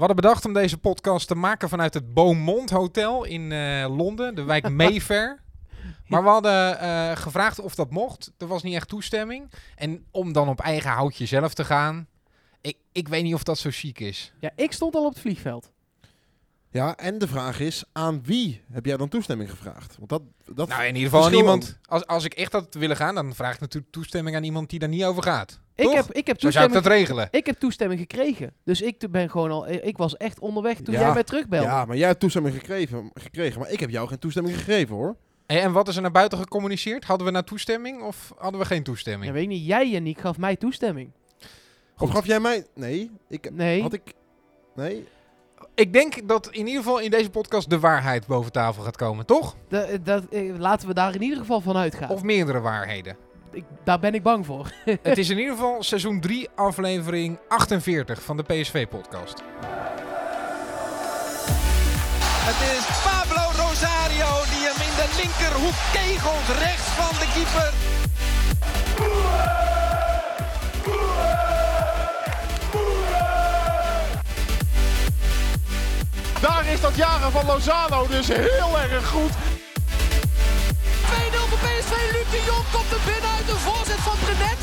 We hadden bedacht om deze podcast te maken vanuit het Beaumont Hotel in eh, Londen, de wijk Mayfair. Maar we hadden eh, gevraagd of dat mocht. Er was niet echt toestemming. En om dan op eigen houtje zelf te gaan. Ik, ik weet niet of dat zo chic is. Ja, ik stond al op het vliegveld. Ja, en de vraag is, aan wie heb jij dan toestemming gevraagd? Want dat, dat Nou, in ieder geval aan iemand. Als, als ik echt had willen gaan, dan vraag ik natuurlijk toestemming aan iemand die daar niet over gaat. Ik Toch? heb, ik, heb Zo zou ik toestemming, dat regelen. ik heb toestemming gekregen. Dus ik ben gewoon al. Ik was echt onderweg toen Ja, jij mij terugbelde. Ja, maar jij hebt toestemming gekregen, gekregen, maar ik heb jou geen toestemming gegeven hoor. Hey, en wat is er naar buiten gecommuniceerd? Hadden we nou toestemming of hadden we geen toestemming? Ja, weet ik niet. Jij, Yannick, gaf mij toestemming. Of gaf jij mij... Nee, ik... Nee. Had ik... Nee? Ik denk dat in ieder geval in deze podcast de waarheid boven tafel gaat komen, toch? Da- dat, eh, laten we daar in ieder geval van uitgaan. Of meerdere waarheden. Ik, daar ben ik bang voor. Het is in ieder geval seizoen 3, aflevering 48 van de PSV-podcast. Het is Pablo Rosario die hem in de linkerhoek kegelt rechts van de keeper. Daar is dat jaren van Lozano dus heel erg goed. 2-0 voor PSV. Luc de Jong komt er binnen uit de voorzet van Brenet.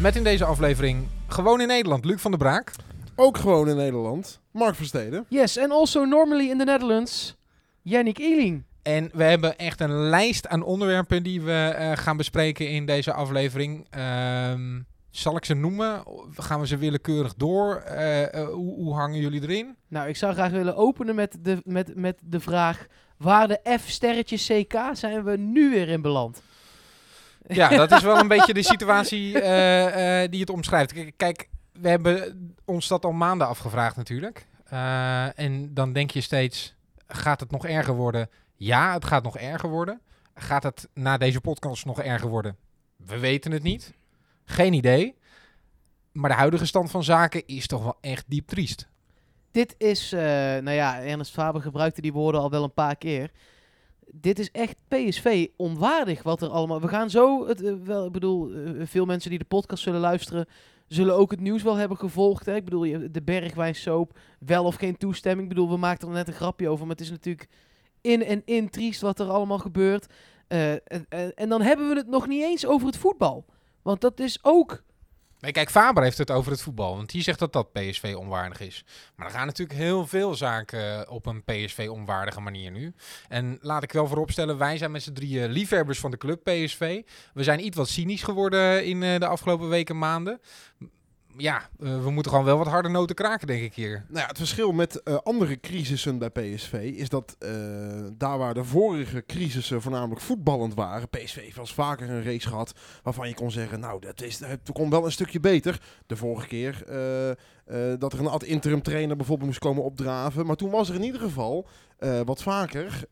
Met in deze aflevering gewoon in Nederland, Luc van der Braak. Ook gewoon in Nederland. Mark Versteden. Yes, and also normally in the Netherlands, Yannick Ealing. En we hebben echt een lijst aan onderwerpen die we eh, gaan bespreken in deze aflevering. Ehm, zal ik ze noemen? Gaan we ze willekeurig door? Eh, eh, hoe, hoe hangen jullie erin? Nou, ik zou graag willen openen met de, met, met de vraag... Waar de F-sterretjes CK zijn we nu weer in beland? Ja, dat is wel een beetje de situatie die het omschrijft. Kijk, we hebben ons dat al maanden afgevraagd natuurlijk. En dan denk je steeds, gaat het nog erger worden? Ja, het gaat nog erger worden. Gaat het na deze podcast nog erger worden? We weten het niet. Geen idee. Maar de huidige stand van zaken is toch wel echt diep triest. Dit is, eh, nou ja, Ernest Faber gebruikte die woorden al wel een paar keer. Dit is echt PSV onwaardig wat er allemaal... We gaan zo, het, eh, wel, ik bedoel, eh, veel mensen die de podcast zullen luisteren... zullen ook het nieuws wel hebben gevolgd. Hè? Ik bedoel, de Bergwijnsoap, wel of geen toestemming. Ik bedoel, we maakten er net een grapje over, maar het is natuurlijk in en in triest wat er allemaal gebeurt. Eh, en, en, dan hebben we het nog niet eens over het voetbal. Want dat is ook... Nee, kijk, Faber heeft het over het voetbal. Want die zegt dat dat PSV onwaardig is. Maar er gaan natuurlijk heel veel zaken eh, op een PSV onwaardige manier nu. En laat ik wel vooropstellen, wij zijn met z'n drieën liefhebbers van de club PSV. We zijn iets wat cynisch geworden in eh, de afgelopen weken en maanden. Ja, eh, we moeten gewoon wel wat harde noten kraken, denk ik hier. Nou ja, het verschil met eh, andere crisissen bij PSV is dat eh, daar waar de vorige crisissen voornamelijk voetballend waren, PSV heeft wel vaker een race gehad waarvan je kon zeggen, nou, dat is, het kon wel een stukje beter. De vorige keer dat er een ad interim trainer bijvoorbeeld moest komen opdraven, maar toen was er in ieder geval wat vaker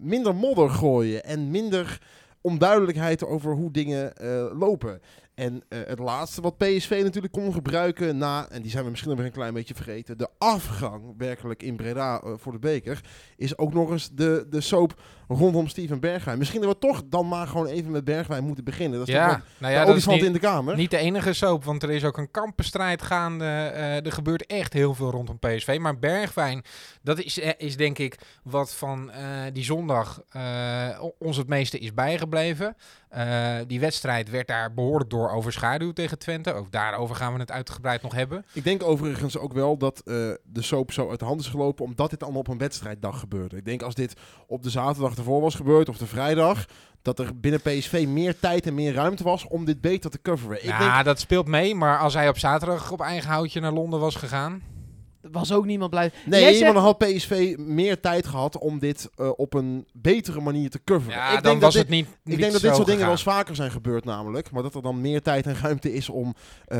minder modder gooien en minder onduidelijkheid over hoe dingen lopen. En eh, het laatste wat PSV natuurlijk kon gebruiken na, en die zijn we misschien nog weer een klein beetje vergeten, de afgang werkelijk in Breda eh, voor de beker, is ook nog eens de, de soap rondom Steven Bergwijn. Misschien dat we toch dan maar gewoon even met Bergwijn moeten beginnen. Dat is toch Ja, wel nou de ja, dat is olifant niet, in de kamer. niet de enige soap, want er is ook een kampenstrijd gaande. Eh, er gebeurt echt heel veel rondom PSV. Maar Bergwijn, dat is, is denk ik wat van die zondag ons het meeste is bijgebleven. Die wedstrijd werd daar behoorlijk door overschaduwd tegen Twente. Ook daarover gaan we het uitgebreid nog hebben. Ik denk overigens ook wel dat eh, de soap zo uit de hand is gelopen, omdat dit allemaal op een wedstrijddag gebeurde. Ik denk als dit op de zaterdag ervoor was gebeurd, of de vrijdag, dat er binnen PSV meer tijd en meer ruimte was om dit beter te coveren. Ik ja, denk, dat speelt mee. Maar als hij op zaterdag op eigen houtje naar Londen was gegaan... was ook niemand blij. nee, Jij maar zegt- dan had PSV meer tijd gehad om dit eh, op een betere manier te coveren. Ja, ik dan denk was dat het niet, niet Ik denk dat dit soort dingen wel eens vaker zijn gebeurd namelijk. Maar dat er dan meer tijd en ruimte is om eh,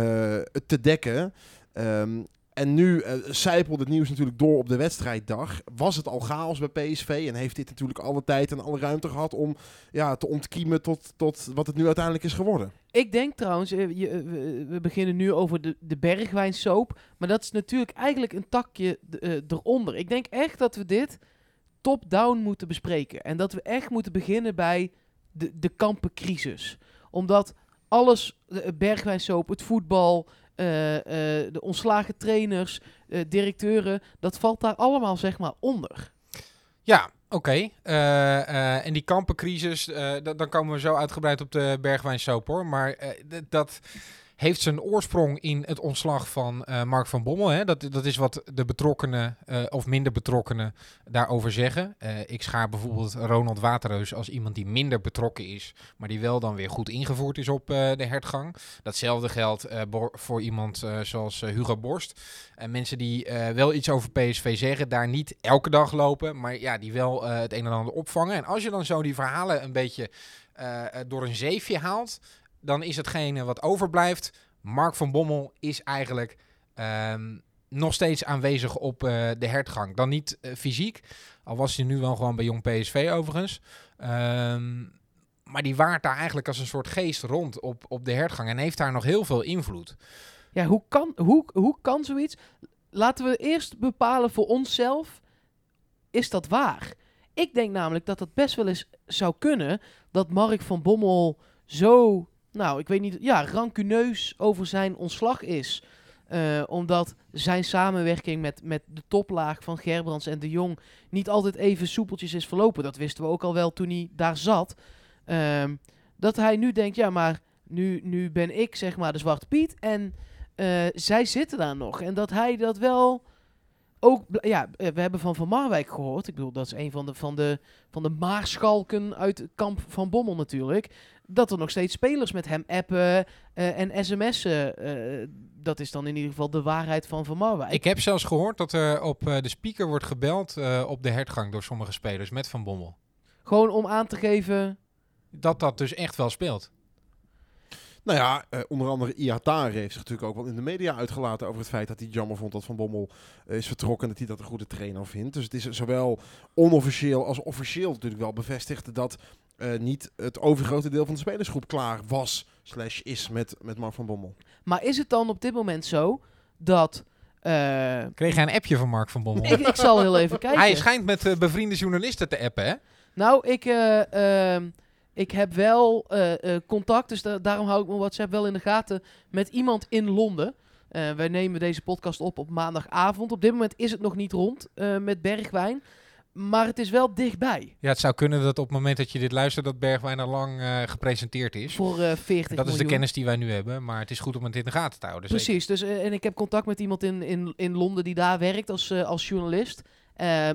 het te dekken. Ehm, en nu eh zijpelt het nieuws natuurlijk door op de wedstrijddag. Was het al chaos bij PSV en heeft dit natuurlijk alle tijd en alle ruimte gehad om ja, te ontkiemen tot, tot wat het nu uiteindelijk is geworden. Ik denk trouwens, eh, je, eh, we, beginnen nu over de, de Bergwijnsoap. Maar dat is natuurlijk eigenlijk een takje eh, eronder. Ik denk echt dat we dit top-down moeten bespreken. En dat we echt moeten beginnen bij de, de kampencrisis. Omdat alles, de Bergwijnsoap, het voetbal, eh, eh, de ontslagen trainers, eh, directeuren, dat valt daar allemaal zeg maar onder. Ja, oké. Eh, eh, en die kampencrisis, eh, da- dan komen we zo uitgebreid op de Bergwijnsoap hoor. Maar dat heeft zijn oorsprong in het ontslag van eh, Mark van Bommel. Hè? Dat, dat is wat de betrokkenen eh, of minder betrokkenen daarover zeggen. Eh, ik schaar bijvoorbeeld Ronald Waterreus als iemand die minder betrokken is, maar die wel dan weer goed ingevoerd is op de hertgang. Datzelfde geldt voor iemand zoals Hugo Borst. En mensen die wel iets over PSV zeggen, daar niet elke dag lopen, maar ja, die wel het een en ander opvangen. En als je dan zo die verhalen een beetje door een zeefje haalt, dan is hetgene wat overblijft. Mark van Bommel is eigenlijk ehm, nog steeds aanwezig op eh, de hertgang. Dan niet eh, fysiek, al was hij nu wel gewoon bij Jong PSV overigens. Ehm, maar die waart daar eigenlijk als een soort geest rond op, op de hertgang en heeft daar nog heel veel invloed. Ja, hoe kan, hoe, hoe kan zoiets? Laten we eerst bepalen voor onszelf, is dat waar? Ik denk namelijk dat het best wel eens zou kunnen dat Mark van Bommel zo, nou, ik weet niet, ja, rancuneus over zijn ontslag is. Eh, omdat zijn samenwerking met, met de toplaag van Gerbrands en de Jong niet altijd even soepeltjes is verlopen. Dat wisten we ook al wel toen hij daar zat. Ehm, dat hij nu denkt, ja, maar nu, nu ben ik zeg maar de Zwarte Piet en eh, zij zitten daar nog. En dat hij dat wel ook... Ja, eh, we hebben van Van Marwijk gehoord. Ik bedoel, dat is een van de, van de, van de maarschalken uit het kamp van Bommel natuurlijk. Dat er nog steeds spelers met hem appen eh, en sms'en. eh, dat is dan in ieder geval de waarheid van Van Marwijk. Ik heb zelfs gehoord dat er op eh, de speaker wordt gebeld eh, op de hertgang door sommige spelers met Van Bommel. Gewoon om aan te geven... Dat dat dus echt wel speelt. Nou ja, eh, onder andere Iatare heeft zich natuurlijk ook wel in de media uitgelaten over het feit dat hij het jammer vond dat Van Bommel eh, is vertrokken en dat hij dat een goede trainer vindt. Dus het is zowel onofficieel als officieel natuurlijk wel bevestigd dat eh, niet het overgrote deel van de spelersgroep klaar was, slash is met, met Mark van Bommel. Maar is het dan op dit moment zo dat... eh, Kreeg jij een appje van Mark van Bommel? ik, ik zal heel even kijken. Hij schijnt met eh, bevriende journalisten te appen, hè? Nou, ik, eh, ehm, ik heb wel eh, eh, contact, dus da- daarom hou ik mijn WhatsApp wel in de gaten met iemand in Londen. Eh, wij nemen deze podcast op op maandagavond. Op dit moment is het nog niet rond eh, met Bergwijn, maar het is wel dichtbij Ja, het zou kunnen dat op het moment dat je dit luistert, dat Bergwijn al lang eh, gepresenteerd is. voor eh 40 Dat is de kennis die wij nu hebben, maar het is goed om het in de gaten te houden. zeker. Precies, dus, eh, en ik heb contact met iemand in, in, in Londen die daar werkt als, als journalist.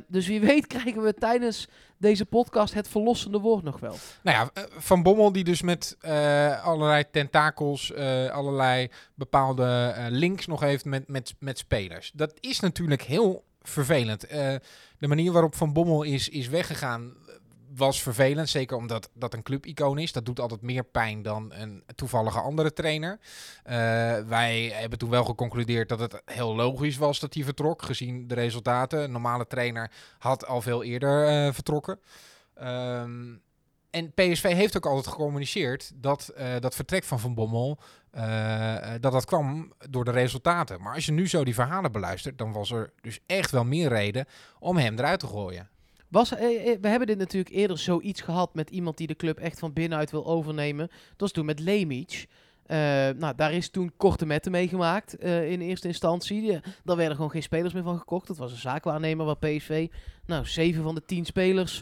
Dus wie weet krijgen we tijdens deze podcast het verlossende woord nog wel. Nou ja, Van Bommel die dus met allerlei tentakels, allerlei bepaalde links nog heeft met, met, met spelers. Dat is natuurlijk heel vervelend. De manier waarop Van Bommel is, is weggegaan was vervelend. Zeker omdat dat een clubicoon is. Dat doet altijd meer pijn dan een toevallige andere trainer. Eh, wij hebben toen wel geconcludeerd dat het heel logisch was dat hij vertrok. Gezien de resultaten. Een normale trainer had al veel eerder eh, vertrokken. Ehm, en PSV heeft ook altijd gecommuniceerd dat eh, dat vertrek van Van Bommel, eh, eh, dat dat kwam door de resultaten. Maar als je nu zo die verhalen beluistert, dan was er dus echt wel meer reden om hem eruit te gooien. Was, eh, we hebben dit natuurlijk eerder zoiets gehad met iemand die de club echt van binnenuit wil overnemen. Dat was toen met Lemic. Nou, daar is toen korte metten mee gemaakt in eerste instantie. Ja, daar werden gewoon geen spelers meer van gekocht. Dat was een zaakwaarnemer waar PSV nou, zeven van de tien spelers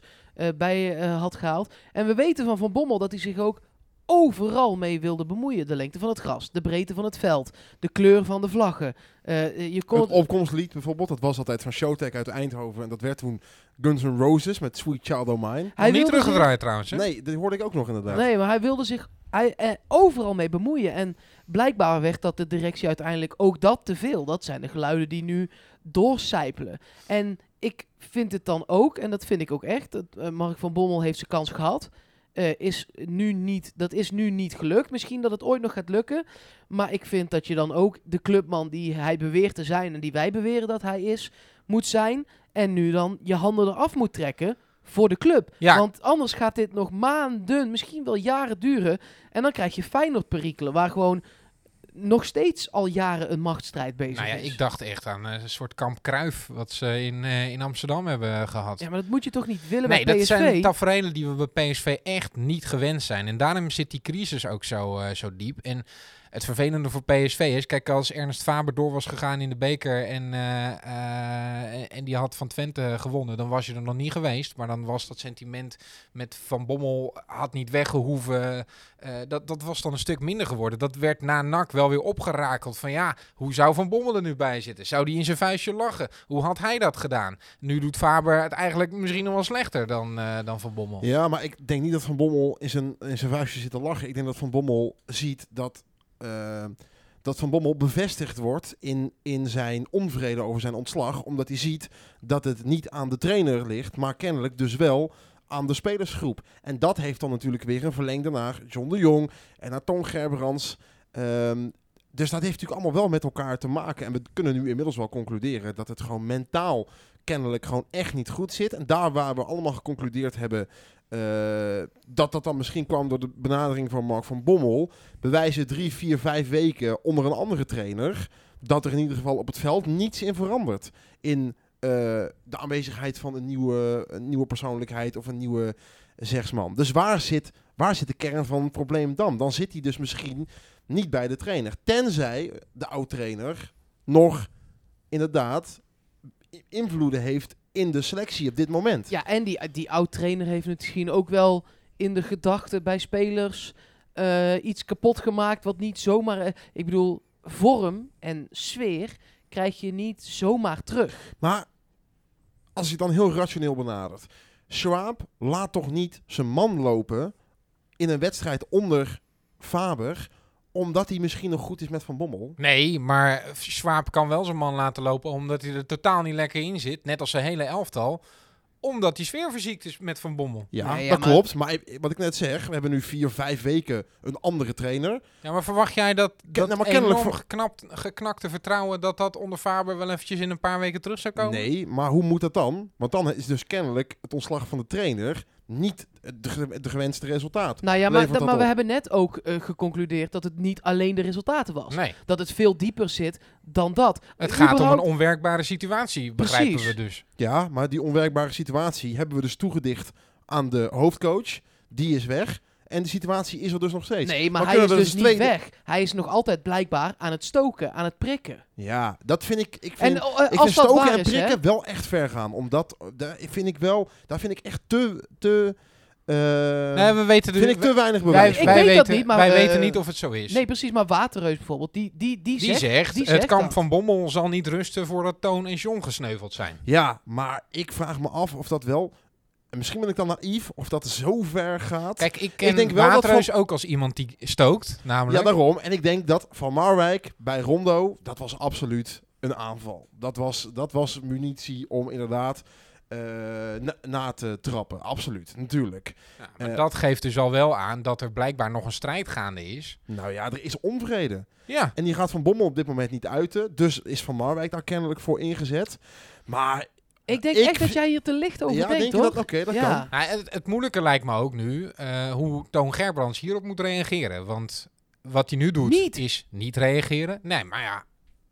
bij had gehaald. En we weten van Van Bommel dat hij zich ook overal mee wilde bemoeien. De lengte van het gras, de breedte van het veld, de kleur van de vlaggen. Eh, je kon Het opkomstlied bijvoorbeeld, dat was altijd van Showtech uit Eindhoven en dat werd toen Guns N' Roses met Sweet Child O' Mine. hij Niet zich- teruggedraaid trouwens. Hè? Nee, dat hoorde ik ook nog inderdaad. Nee, maar hij wilde zich hij, eh, overal mee bemoeien. En blijkbaar werd dat de directie uiteindelijk ook dat te veel. Dat zijn de geluiden die nu doorcijpelen. En ik vind het dan ook, en dat vind ik ook echt, dat, eh, Mark van Bommel heeft zijn kans gehad. Eh, is nu niet, dat is nu niet gelukt. Misschien dat het ooit nog gaat lukken. Maar ik vind dat je dan ook de clubman die hij beweert te zijn en die wij beweren dat hij is, moet zijn. En nu dan je handen eraf moet trekken voor de club. Ja. Want anders gaat dit nog maanden, misschien wel jaren duren. En dan krijg je Feyenoord perikelen, waar gewoon nog steeds al jaren een machtsstrijd bezig Nou ja, is. ik dacht echt aan eh, een soort kamp Kruif wat ze in, eh, in Amsterdam hebben gehad. Ja, maar dat moet je toch niet willen nee, bij dat PSV? zijn tafereelen die we bij PSV echt niet gewend zijn. En daarom zit die crisis ook zo, eh, zo diep. En het vervelende voor PSV is, kijk, als Ernst Faber door was gegaan in de beker en, eh, eh, en die had van Twente gewonnen, dan was je er nog niet geweest. Maar dan was dat sentiment met Van Bommel had niet weggehoeven. Eh, dat, dat was dan een stuk minder geworden. Dat werd na NAC wel weer opgerakeld. Van ja, hoe zou Van Bommel er nu bij zitten? Zou die in zijn vuistje lachen? Hoe had hij dat gedaan? Nu doet Faber het eigenlijk misschien nog wel slechter dan, dan Van Bommel. Ja, maar ik denk niet dat Van Bommel in zijn, in zijn vuistje zit te lachen. Ik denk dat Van Bommel ziet dat, eh, dat Van Bommel bevestigd wordt in, in zijn onvrede over zijn ontslag. Omdat hij ziet dat het niet aan de trainer ligt, maar kennelijk dus wel aan de spelersgroep. En dat heeft dan natuurlijk weer een verlengde naar John de Jong en naar Ton Gerbrands. Ehm, dus dat heeft natuurlijk allemaal wel met elkaar te maken. En we kunnen nu inmiddels wel concluderen dat het gewoon mentaal kennelijk gewoon echt niet goed zit. En daar waar we allemaal geconcludeerd hebben eh, dat dat dan misschien kwam door de benadering van Mark van Bommel, bewijzen drie, vier, vijf weken onder een andere trainer dat er in ieder geval op het veld niets in verandert. In eh, de aanwezigheid van een nieuwe, een nieuwe persoonlijkheid of een nieuwe zegsman. Dus waar zit, waar zit de kern van het probleem dan? Dan zit hij dus misschien niet bij de trainer. Tenzij de oud-trainer nog inderdaad invloeden heeft in de selectie op dit moment. Ja, en die, die oud-trainer heeft misschien ook wel in de gedachten bij spelers eh, iets kapot gemaakt wat niet zomaar... eh, ik bedoel, vorm en sfeer krijg je niet zomaar terug. Maar als je het dan heel rationeel benadert. Schwab laat toch niet zijn man lopen in een wedstrijd onder Faber. Omdat hij misschien nog goed is met Van Bommel. Nee, maar Schwab kan wel zijn man laten lopen omdat hij er totaal niet lekker in zit. Net als zijn hele elftal. Omdat hij sfeerverziekt is met Van Bommel. Ja, Nee, ja, dat maar- klopt. Maar wat ik net zeg, we hebben nu vier, vijf weken een andere trainer. Ja, maar verwacht jij dat, dat nou, maar kennelijk enorm voor- geknapt, geknakte vertrouwen... dat dat onder Faber wel eventjes in een paar weken terug zou komen? Nee, maar hoe moet dat dan? Want dan is dus kennelijk het ontslag van de trainer niet de gewenste resultaat. Nou ja, maar, dat, we hebben net ook eh, geconcludeerd dat het niet alleen de resultaten was. Nee, Dat het veel dieper zit dan dat. het gaat om een onwerkbare situatie, begrijpen Precies. we dus. Ja, maar die onwerkbare situatie hebben we dus toegedicht aan de hoofdcoach. Die is weg. En de situatie is er dus nog steeds. Nee, maar Maar hij is dus niet dus twee- weg. Hij is nog altijd blijkbaar aan het stoken, aan het prikken. Ja, dat vind ik. Ik vind, En eh, ik als vind dat stoken en is, prikken wel echt ver gaan. Omdat daar vind ik wel, daar vind ik echt te, te, eh, nee, we weten dus, vind ik te weinig wij, bewijs. Ik wij weet weten, niet, maar, wij eh, weten niet of het zo is. Nee, precies, maar Waterreus bijvoorbeeld, die, die, die, die zegt... zegt, die het zegt kamp dat. van Bommel zal niet rusten voordat Toon en John gesneuveld zijn. Ja, maar ik vraag me af of dat wel. En Misschien ben ik dan naïef of dat zo ver gaat. Kijk, ik ken denk wel dat Waterreus ook als iemand die stookt, namelijk. Ja, daarom. En ik denk dat Van Marwijk bij Rondo, dat was absoluut een aanval. Dat was, dat was munitie om inderdaad eh, na, na te trappen. Absoluut, natuurlijk. Ja, maar Eh, dat geeft dus al wel aan dat er blijkbaar nog een strijd gaande is. Nou ja, er is onvrede. Ja, En die gaat Van Bommel op dit moment niet uiten. Dus is Van Marwijk daar kennelijk voor ingezet. Maar Ik denk Ik echt dat jij hier te licht over ja, denkt, denk hoor. dat? Oké, dat ja. kan. Nou, het, het moeilijke lijkt me ook nu eh, hoe Toon Gerbrands hierop moet reageren. Want wat hij nu doet Niet. is niet reageren. Nee, maar ja,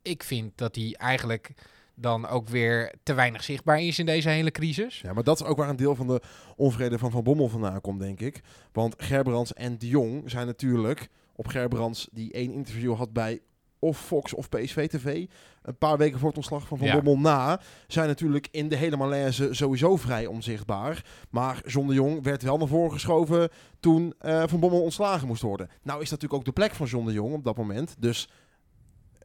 ik vind dat hij eigenlijk dan ook weer te weinig zichtbaar is in deze hele crisis. Ja, maar dat is ook waar een deel van de onvrede van Van Bommel vandaan komt, denk ik. Want Gerbrands en de Jong zijn natuurlijk op Gerbrands die één interview had bij of Fox of PSV TV. Een paar weken voor het ontslag van Van Ja. Bommel na. Zijn natuurlijk in de hele malaise sowieso vrij onzichtbaar. Maar John de Jong werd wel naar voren geschoven toen eh, Van Bommel ontslagen moest worden. Nou is dat natuurlijk ook de plek van John de Jong op dat moment. Dus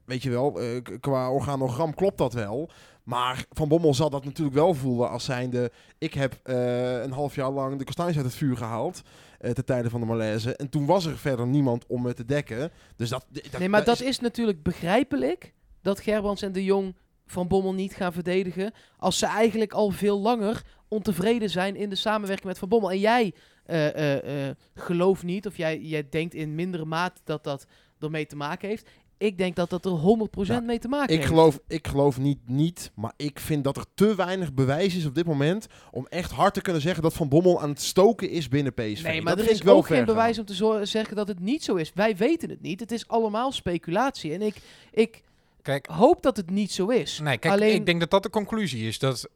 weet je wel, eh, qua organogram klopt dat wel. Maar Van Bommel zal dat natuurlijk wel voelen als zijnde... Ik heb eh, een half jaar lang de kastanjes uit het vuur gehaald. eh ten tijde van de malaise. En toen was er verder niemand om me te dekken. Dus dat, dat Nee, maar dat is natuurlijk begrijpelijk dat Gerbrands en de Jong van Bommel niet gaan verdedigen. Als ze eigenlijk al veel langer ontevreden zijn in de samenwerking met Van Bommel. En jij eh, eh, eh, gelooft niet, of jij, jij denkt in mindere mate dat dat ermee te maken heeft. Ik denk dat dat er 100% Nou, mee te maken Ik heeft. geloof, ik geloof niet, niet, maar ik vind dat er te weinig bewijs is op dit moment om echt hard te kunnen zeggen dat Van Bommel aan het stoken is binnen PSV. Nee, maar dat er is wel ook geen gaan. bewijs om te zeggen dat het niet zo is. Wij weten het niet. Het is allemaal speculatie. En ik, ik Kijk, hoop dat het niet zo is. nee, kijk Alleen, ik denk dat dat de conclusie is. Dat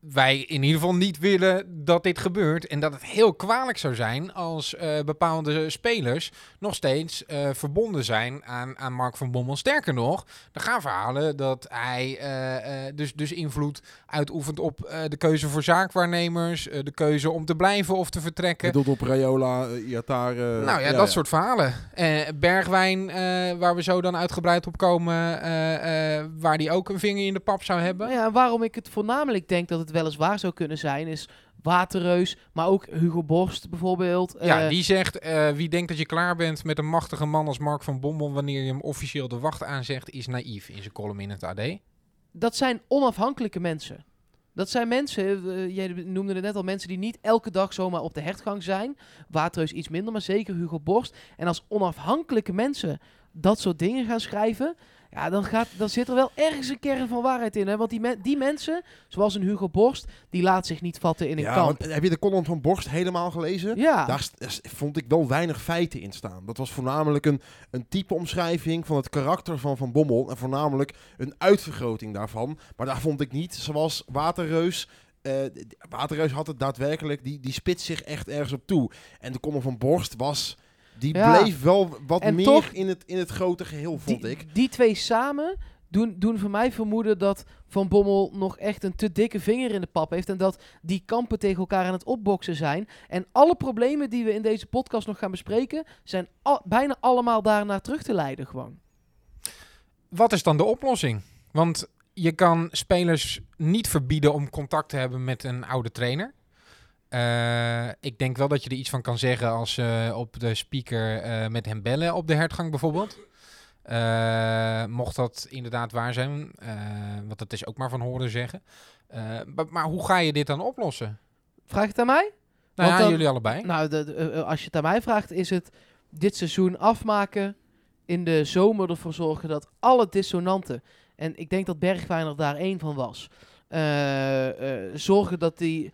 wij in ieder geval niet willen dat dit gebeurt. En dat het heel kwalijk zou zijn als eh, bepaalde spelers nog steeds eh, verbonden zijn aan, aan Mark van Bommel. Sterker nog, er gaan verhalen dat hij eh, eh, dus, dus invloed uitoefent op eh, de keuze voor zaakwaarnemers. de keuze om te blijven of te vertrekken. Je doet op Rayola, uh, Iatar. eh, Nou ja, dat soort verhalen. Eh, Bergwijn, eh, waar we zo dan uitgebreid op komen, eh, eh, waar die ook een vinger in de pap zou hebben. Nou ja, waarom ik het voornamelijk denk dat het weliswaar zou kunnen zijn, is Waterreus, maar ook Hugo Borst bijvoorbeeld. Ja, Eh, die zegt, eh, wie denkt dat je klaar bent met een machtige man als Mark van Bommel wanneer je hem officieel de wacht aanzegt, is naïef in zijn column in het AD. dat zijn onafhankelijke mensen. Dat zijn mensen, eh, jij noemde het net al, mensen die niet elke dag zomaar op de hertgang zijn. Waterreus iets minder, maar zeker Hugo Borst. En als onafhankelijke mensen dat soort dingen gaan schrijven, ja, dan, gaat, dan zit er wel ergens een kern van waarheid in. Hè? Want die, die mensen, zoals een Hugo Borst, die laat zich niet vatten in een Ja, kamp. want heb je de column van Borst helemaal gelezen? Ja, Daar vond ik wel weinig feiten in staan. Dat was voornamelijk een, een type omschrijving van het karakter van Van Bommel. En voornamelijk een uitvergroting daarvan. Maar daar vond ik niet, zoals Waterreus. eh, Waterreus had het daadwerkelijk, die, die spitst zich echt ergens op toe. En de column van Borst was, die Ja. bleef wel wat En meer toch- in, het, in het grote geheel, vond die, ik. die twee samen doen, doen voor mij vermoeden dat Van Bommel nog echt een te dikke vinger in de pap heeft. En dat die kampen tegen elkaar aan het opboksen zijn. En alle problemen die we in deze podcast nog gaan bespreken, zijn al- bijna allemaal daarnaar terug te leiden gewoon. Wat is dan de oplossing? Want je kan spelers niet verbieden om contact te hebben met een oude trainer. Eh, ik denk wel dat je er iets van kan zeggen als ze op de speaker eh, met hem bellen op de hertgang bijvoorbeeld. Eh, mocht dat inderdaad waar zijn, eh, want dat is ook maar van horen zeggen. Eh, maar, maar hoe ga je dit dan oplossen? Vraag je het aan mij? Nou Want ja, dan- jullie allebei. Nou, de, de- eh, als je het aan mij vraagt, is het dit seizoen afmaken. In de zomer ervoor zorgen dat alle dissonanten. En ik denk dat Bergwijn er daar één van was. eh, eh, zorgen dat die eh,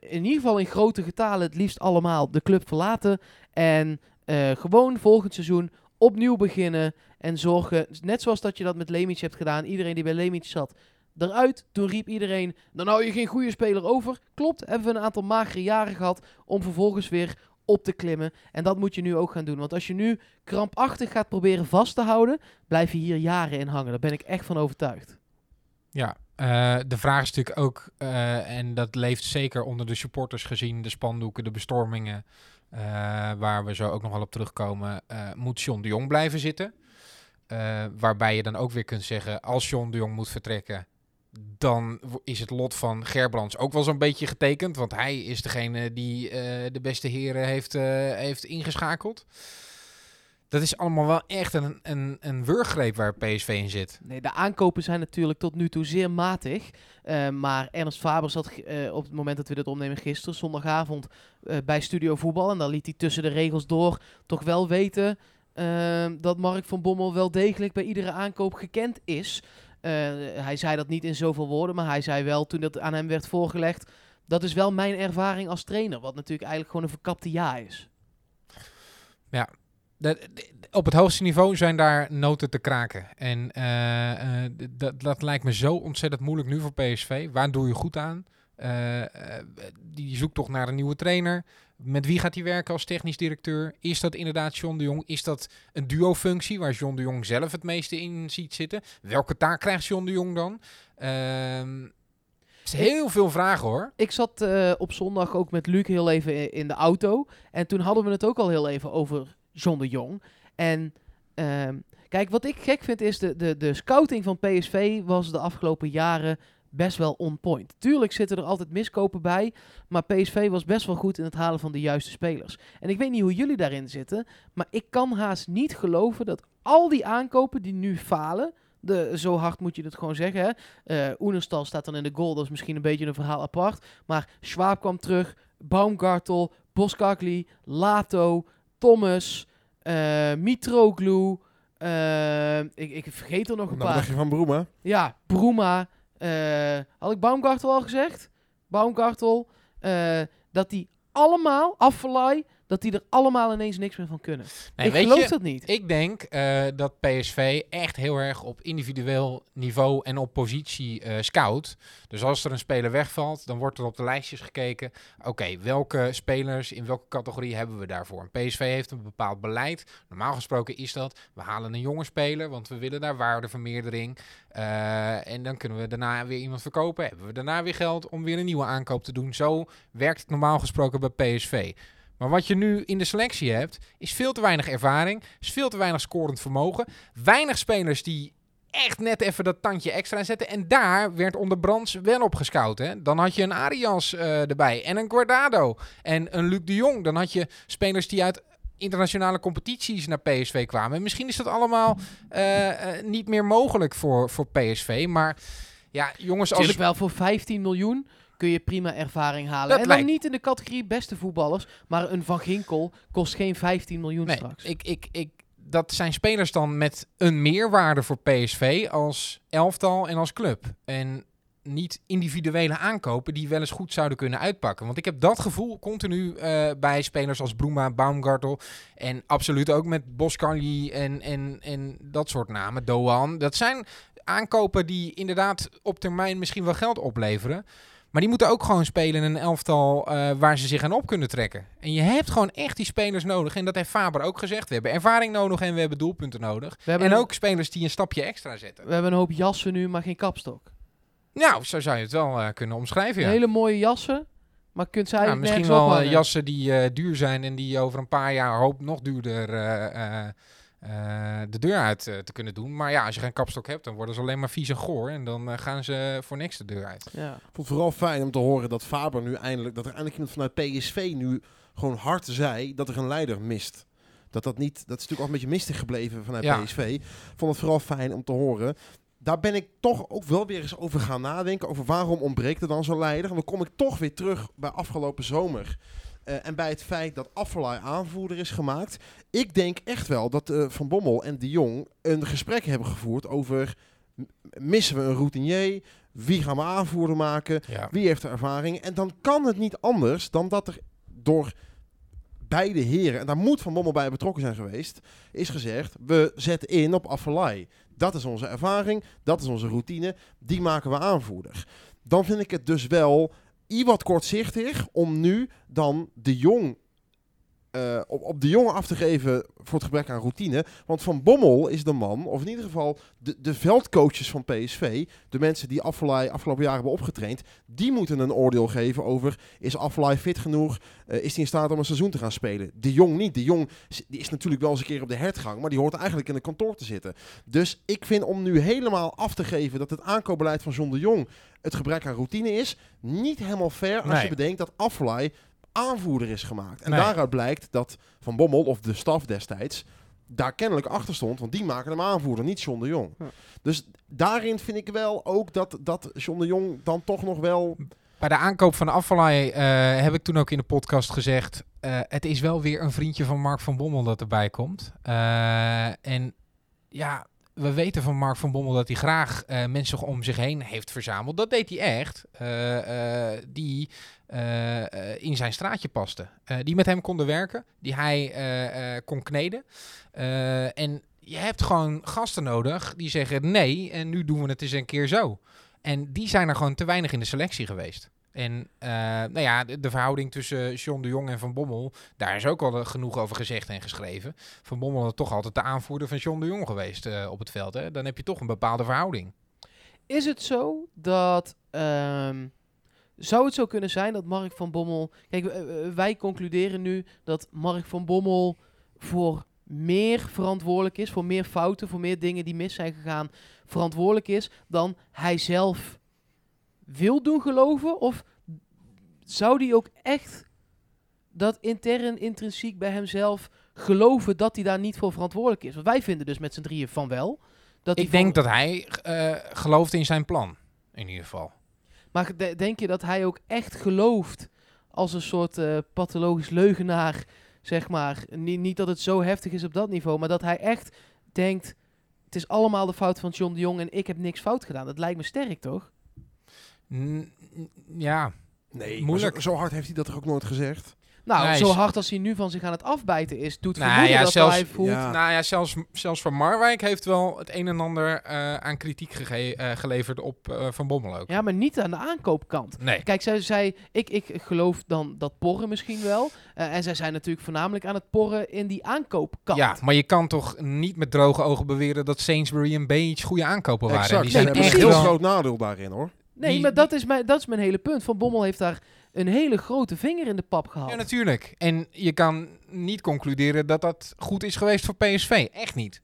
in ieder geval in grote getalen het liefst allemaal de club verlaten. En eh, gewoon volgend seizoen opnieuw beginnen. En zorgen, net zoals dat je dat met Lemic hebt gedaan. Iedereen die bij Lemic zat, eruit. Toen riep iedereen, dan hou je geen goede speler over. Klopt, hebben we een aantal magere jaren gehad om vervolgens weer op te klimmen. En dat moet je nu ook gaan doen. Want als je nu krampachtig gaat proberen vast te houden, blijf je hier jaren in hangen. Daar ben ik echt van overtuigd. Ja, eh, de vraag is natuurlijk ook, eh, en dat leeft zeker onder de supporters gezien, de spandoeken, de bestormingen, eh, waar we zo ook nog wel op terugkomen, moet John de Jong blijven zitten. Waarbij je dan ook weer kunt zeggen, als John de Jong moet vertrekken, dan is het lot van Gerbrands ook wel zo'n beetje getekend. Want hij is degene die de beste heren heeft, heeft ingeschakeld. Dat is allemaal wel echt een, een, een wurggreep waar PSV in zit. Nee, de aankopen zijn natuurlijk tot nu toe zeer matig. Eh, maar Ernst Faber zat eh, op het moment dat we dit opnemen gisteren, zondagavond, eh, bij Studio Voetbal. En dan liet hij tussen de regels door toch wel weten dat Mark van Bommel wel degelijk bij iedere aankoop gekend is. Hij zei dat niet in zoveel woorden, maar hij zei wel toen dat aan hem werd voorgelegd. Dat is wel mijn ervaring als trainer. Wat natuurlijk eigenlijk gewoon een verkapte ja is. Op het hoogste niveau zijn daar noten te kraken. En eh, eh, dat, lijkt me zo ontzettend moeilijk nu voor PSV. Waar doe je goed aan? Eh, die zoekt toch naar een nieuwe trainer. Met wie gaat hij werken als technisch directeur? Is dat inderdaad John de Jong? Is dat een duo-functie waar John de Jong zelf het meeste in ziet zitten? Welke taak krijgt John de Jong dan? Ehm, het is heel veel vragen hoor. Ik zat op zondag ook met Luc heel even in de auto. En toen hadden we het ook al heel even over John de Jong. En ehm, kijk, wat ik gek vind is de, de, de scouting van PSV was de afgelopen jaren best wel on point. Tuurlijk zitten er altijd miskopen bij. Maar PSV was best wel goed in het halen van de juiste spelers. En ik weet niet hoe jullie daarin zitten. Maar ik kan haast niet geloven dat al die aankopen die nu falen. De, zo hard moet je het gewoon zeggen. Hè? Eh Oenerstal staat dan in de goal. Dat is misschien een beetje een verhaal apart. Maar Schwab kwam terug. Baumgartel, Boskakli, Lato, Thomas, eh Mitroglou. Eh, ik, ik vergeet er nog een Nou, paar. je van Broema? Ja, Bruma. eh, had ik Baumgartel al gezegd? Baumgartel. dat die allemaal, Affelay, dat die er allemaal ineens niks meer van kunnen. Nee, ik weet geloof je, dat niet. Ik denk eh, dat PSV echt heel erg op individueel niveau en op positie eh, scout. Dus als er een speler wegvalt, dan wordt er op de lijstjes gekeken. Oké, welke spelers in welke categorie hebben we daarvoor? En PSV heeft een bepaald beleid. Normaal gesproken is dat, we halen een jonge speler, want we willen daar waardevermeerdering. Eh, en dan kunnen we daarna weer iemand verkopen. Hebben we daarna weer geld om weer een nieuwe aankoop te doen. Zo werkt het normaal gesproken bij PSV. Maar wat je nu in de selectie hebt, is veel te weinig ervaring, is veel te weinig scorend vermogen, weinig spelers die echt net even dat tandje extra zetten. En daar werd onder Brands wel op gescout. Hè? Dan had je een Arias eh, erbij en een Guardado en een Luc de Jong. Dan had je spelers die uit internationale competities naar PSV kwamen. En misschien is dat allemaal eh, eh, niet meer mogelijk voor, voor PSV. Maar ja, jongens, als... Natuurlijk wel voor 15 miljoen kun je prima ervaring halen. Dat en dan lijkt- niet in de categorie beste voetballers, maar een Van Ginkel kost geen 15 miljoen Nee, straks. ik, ik, ik, dat zijn spelers dan met een meerwaarde voor PSV als elftal en als club. En niet individuele aankopen die wel eens goed zouden kunnen uitpakken. Want ik heb dat gevoel continu eh, bij spelers als Bruma, Baumgartel en absoluut ook met Boscarli en, en, en dat soort namen, Doan. Dat zijn aankopen die inderdaad op termijn misschien wel geld opleveren. Maar die moeten ook gewoon spelen in een elftal eh, waar ze zich aan op kunnen trekken. En je hebt gewoon echt die spelers nodig. En dat heeft Faber ook gezegd. We hebben ervaring nodig en we hebben doelpunten nodig. We hebben En ook spelers die een stapje extra zetten. We hebben een hoop jassen nu, maar geen kapstok. Nou, zo zou je het wel eh, kunnen omschrijven. Ja. Hele mooie jassen, maar kunt zij Nou, misschien wel eh, ophangen. jassen die duur zijn en die over een paar jaar hoop nog duurder eh, de deur uit eh, te kunnen doen. Maar ja, als je geen kapstok hebt, dan worden ze alleen maar vies en goor. En dan eh, gaan ze voor niks de deur uit. Ja. Ik vond het vooral fijn om te horen dat Faber nu eindelijk, dat er eindelijk iemand vanuit PSV nu gewoon hard zei dat er een leider mist. Dat dat niet, dat is natuurlijk al een beetje mistig gebleven vanuit Ja. PSV. Ik vond het vooral fijn om te horen. Daar ben ik toch ook wel weer eens over gaan nadenken. Over waarom ontbreekt er dan zo'n leider. En dan kom ik toch weer terug bij afgelopen zomer. Eh, en bij het feit dat Affelay aanvoerder is gemaakt. Ik denk echt wel dat eh, Van Bommel en de Jong een gesprek hebben gevoerd over... Missen we een routinier? Wie gaan we aanvoerder maken? Ja. Wie heeft er ervaring? En dan kan het niet anders dan dat er door beide heren, en daar moet Van Bommel bij betrokken zijn geweest, is gezegd, we zetten in op Affelay. Dat is onze ervaring, dat is onze routine, die maken we aanvoerder. Dan vind ik het dus wel wat kortzichtig om nu dan de Jong eh, op, op de jongen af te geven voor het gebrek aan routine. Want Van Bommel is de man, of in ieder geval de, de veldcoaches van PSV, de mensen die Affelay afgelopen jaren hebben opgetraind, die moeten een oordeel geven over, is Affelay fit genoeg? Eh, is hij in staat om een seizoen te gaan spelen? De Jong niet. De Jong is- die is natuurlijk wel eens een keer op de hertgang, maar die hoort eigenlijk in het kantoor te zitten. Dus ik vind om nu helemaal af te geven dat het aankoopbeleid van John de Jong het gebrek aan routine is, niet helemaal fair als Nee. je bedenkt dat Affelay aanvoerder is gemaakt. En Nee. daaruit blijkt dat Van Bommel, of de staf destijds, daar kennelijk achter stond. Want die maken hem aanvoerder, niet John de Jong. Ja. Dus daarin vind ik wel ook dat, dat John de Jong dan toch nog wel... Bij de aankoop van Afvalai eh heb ik toen ook in de podcast gezegd... eh, het is wel weer een vriendje van Mark van Bommel dat erbij komt. Eh, en ja, we weten van Mark van Bommel dat hij graag eh, mensen om zich heen heeft verzameld. Dat deed hij echt. eh, eh, die in zijn straatje pasten. Die met hem konden werken. Die hij kon kneden. En je hebt gewoon gasten nodig die zeggen nee en nu doen we het eens een keer zo. En die zijn er gewoon te weinig in de selectie geweest. En eh, nou ja, de, verhouding tussen John de Jong en Van Bommel, daar is ook al eh, genoeg over gezegd en geschreven. Van Bommel is toch altijd de aanvoerder van John de Jong geweest eh, op het veld. Hè? Dan heb je toch een bepaalde verhouding. Is het zo dat. ehm, zou het zo kunnen zijn dat Mark van Bommel. Kijk, wij concluderen nu dat Mark van Bommel voor meer verantwoordelijk is, voor meer fouten, voor meer dingen die mis zijn gegaan, verantwoordelijk is dan hij zelf wil doen geloven? Of zou die ook echt dat intern, intrinsiek bij hemzelf geloven dat hij daar niet voor verantwoordelijk is? Want wij vinden dus met z'n drieën van wel. Dat Ik denk dat hij eh, gelooft in zijn plan, in ieder geval. Maar de- denk je dat hij ook echt gelooft als een soort eh, pathologisch leugenaar, zeg maar? Niet, niet dat het zo heftig is op dat niveau, maar dat hij echt denkt, het is allemaal de fout van John de Jong en ik heb niks fout gedaan. Dat lijkt me sterk, toch? Ja, Nee, Moeilijk. Zo, zo hard heeft hij dat toch ook nooit gezegd? Nou, Nee, zo hard als hij nu van zich aan het afbijten is, doet Nou vermoeden ja, dat zelfs- hij voelt... Ja. Nou ja, zelfs, zelfs Van Marwijk heeft wel het een en ander eh, aan kritiek gege- eh, geleverd op eh, Van Bommel ook. Ja, maar niet aan de aankoopkant. Nee. Kijk, zij zei, ik, ik geloof dan dat porren misschien wel. Eh, en zij zijn natuurlijk voornamelijk aan het porren in die aankoopkant. Ja, maar je kan toch niet met droge ogen beweren dat Sainsbury en Beach goede aankopen waren. Exact. Die zijn Nee, echt heel groot nadeel daarin hoor. Nee, die- maar dat is, mijn, dat is mijn hele punt. Van Bommel heeft daar een hele grote vinger in de pap gehad. Ja, natuurlijk. En je kan niet concluderen dat dat goed is geweest voor PSV. Echt niet.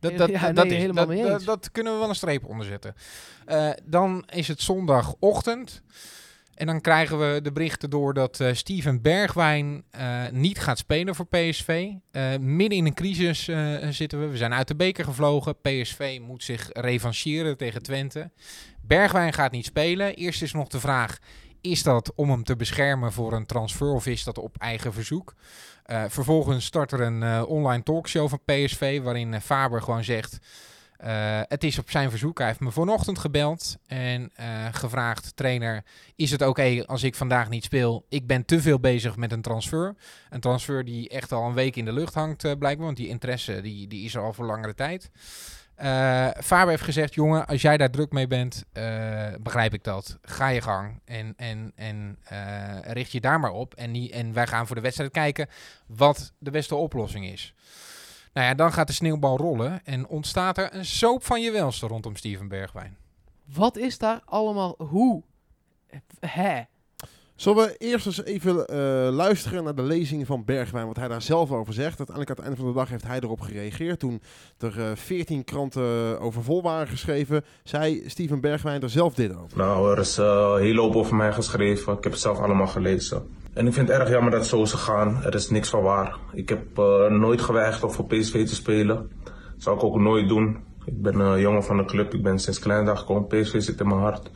Dat, dat, Ja, dat, nee, dat is, dat, dat, dat kunnen we wel een streep onder zetten. Eh, dan is het zondagochtend. En dan krijgen we de berichten door dat eh, Steven Bergwijn eh, niet gaat spelen voor PSV. Midden in een crisis zitten we. We zijn uit de beker gevlogen. PSV moet zich revancheren tegen Twente. Bergwijn gaat niet spelen. Eerst is nog de vraag: is dat om hem te beschermen voor een transfer of is dat op eigen verzoek? Eh, vervolgens start er een eh, online talkshow van PSV waarin eh, Faber gewoon zegt: Het is op zijn verzoek. Hij heeft me vanochtend gebeld en eh, gevraagd: Trainer, is het oké als ik vandaag niet speel? Ik ben te veel bezig met een transfer. Een transfer die echt al een week in de lucht hangt, blijkbaar, want die interesse die, die is er al voor langere tijd. Eh Faber heeft gezegd, jongen, als jij daar druk mee bent, eh, begrijp ik dat. Ga je gang en, en, en eh, richt je daar maar op. En, en wij gaan voor de wedstrijd kijken wat de beste oplossing is. Nou ja, dan gaat de sneeuwbal rollen en ontstaat er een soap van je welste rondom Steven Bergwijn. Wat is daar allemaal... Hoe? Hè? Zullen we eerst eens even eh, luisteren naar de lezing van Bergwijn, wat hij daar zelf over zegt. Uiteindelijk aan het einde van de dag heeft hij erop gereageerd. Toen er veertien kranten over vol waren geschreven, zei Steven Bergwijn er zelf dit over. Nou, er is eh heel hoop over mij geschreven. Ik heb het zelf allemaal gelezen. En ik vind het erg jammer dat het zo is gegaan. Er is niks van waar. Ik heb eh, nooit geweigerd om voor PSV te spelen. Dat zou ik ook nooit doen. Ik ben een jongen van de club. Ik ben sinds klein dag gekomen. PSV zit in mijn hart.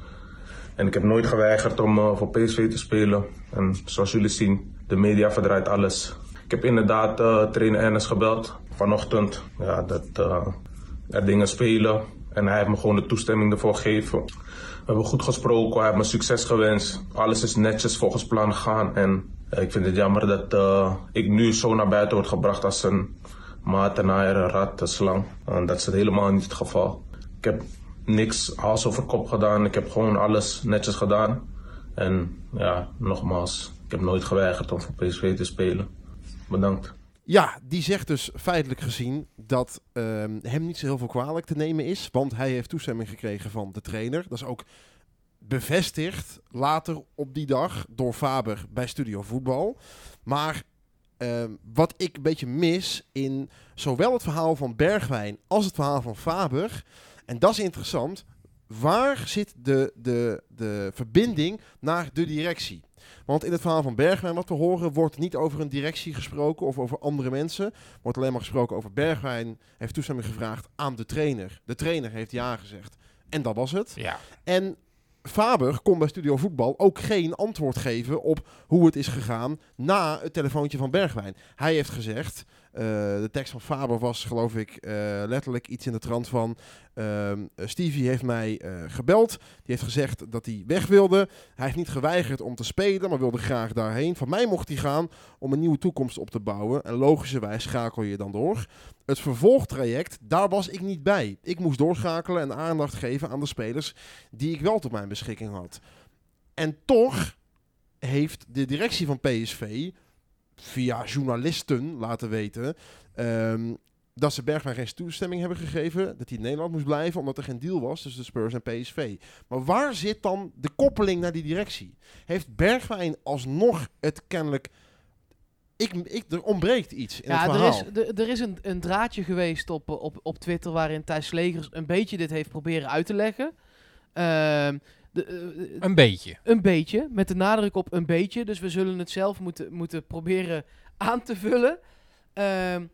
En ik heb nooit geweigerd om eh, voor PSV te spelen. En zoals jullie zien, de media verdraait alles. Ik heb inderdaad eh, trainer Ernest gebeld vanochtend. Ja, dat eh, er dingen spelen. En hij heeft me gewoon de toestemming ervoor gegeven. We hebben goed gesproken, hij heeft me succes gewenst. Alles is netjes volgens plan gegaan. En ik vind het jammer dat ik nu zo naar buiten word gebracht als een matenaar, een rat, een slang. En dat is helemaal niet het geval. Ik heb niks hals over kop gedaan. Ik heb gewoon alles netjes gedaan. En ja, nogmaals, ik heb nooit geweigerd om voor PSV te spelen. Bedankt. Ja, die zegt dus feitelijk gezien dat ehm, hem niet zo heel veel kwalijk te nemen is. Want hij heeft toestemming gekregen van de trainer. Dat is ook bevestigd later op die dag door Faber bij Studio Voetbal. Maar ehm, wat ik een beetje mis in zowel het verhaal van Bergwijn als het verhaal van Faber. En dat is interessant. Waar zit de, de, de verbinding naar de directie? Want in het verhaal van Bergwijn, wat we horen, wordt niet over een directie gesproken of over andere mensen. Wordt alleen maar gesproken over Bergwijn. Heeft toestemming gevraagd aan de trainer. De trainer heeft ja gezegd. En dat was het. Ja. En Faber kon bij Studio Voetbal ook geen antwoord geven op hoe het is gegaan na het telefoontje van Bergwijn. Hij heeft gezegd, eh, de tekst van Faber was geloof ik eh, letterlijk iets in de trant van... ehm, Stevie heeft mij eh, gebeld, die heeft gezegd dat hij weg wilde. Hij heeft niet geweigerd om te spelen, maar wilde graag daarheen. Van mij mocht hij gaan om een nieuwe toekomst op te bouwen. En logischerwijs schakel je dan door. Het vervolgtraject, daar was ik niet bij. Ik moest doorschakelen en aandacht geven aan de spelers die ik wel tot mijn beschikking had. En toch heeft de directie van PSV via journalisten laten weten ehm, dat ze Bergwijn geen toestemming hebben gegeven, dat hij in Nederland moest blijven omdat er geen deal was tussen de Spurs en PSV. Maar waar zit dan de koppeling naar die directie? Heeft Bergwijn alsnog het kennelijk... Ik, ik, er ontbreekt iets in Ja, het er verhaal. is, er, er is een, een draadje geweest op, eh, op, op Twitter waarin Thijs Slegers een beetje dit heeft proberen uit te leggen. Ehm, de, eh, Een beetje. een beetje, met de nadruk op een beetje. Dus we zullen het zelf moeten, moeten proberen aan te vullen. Ehm,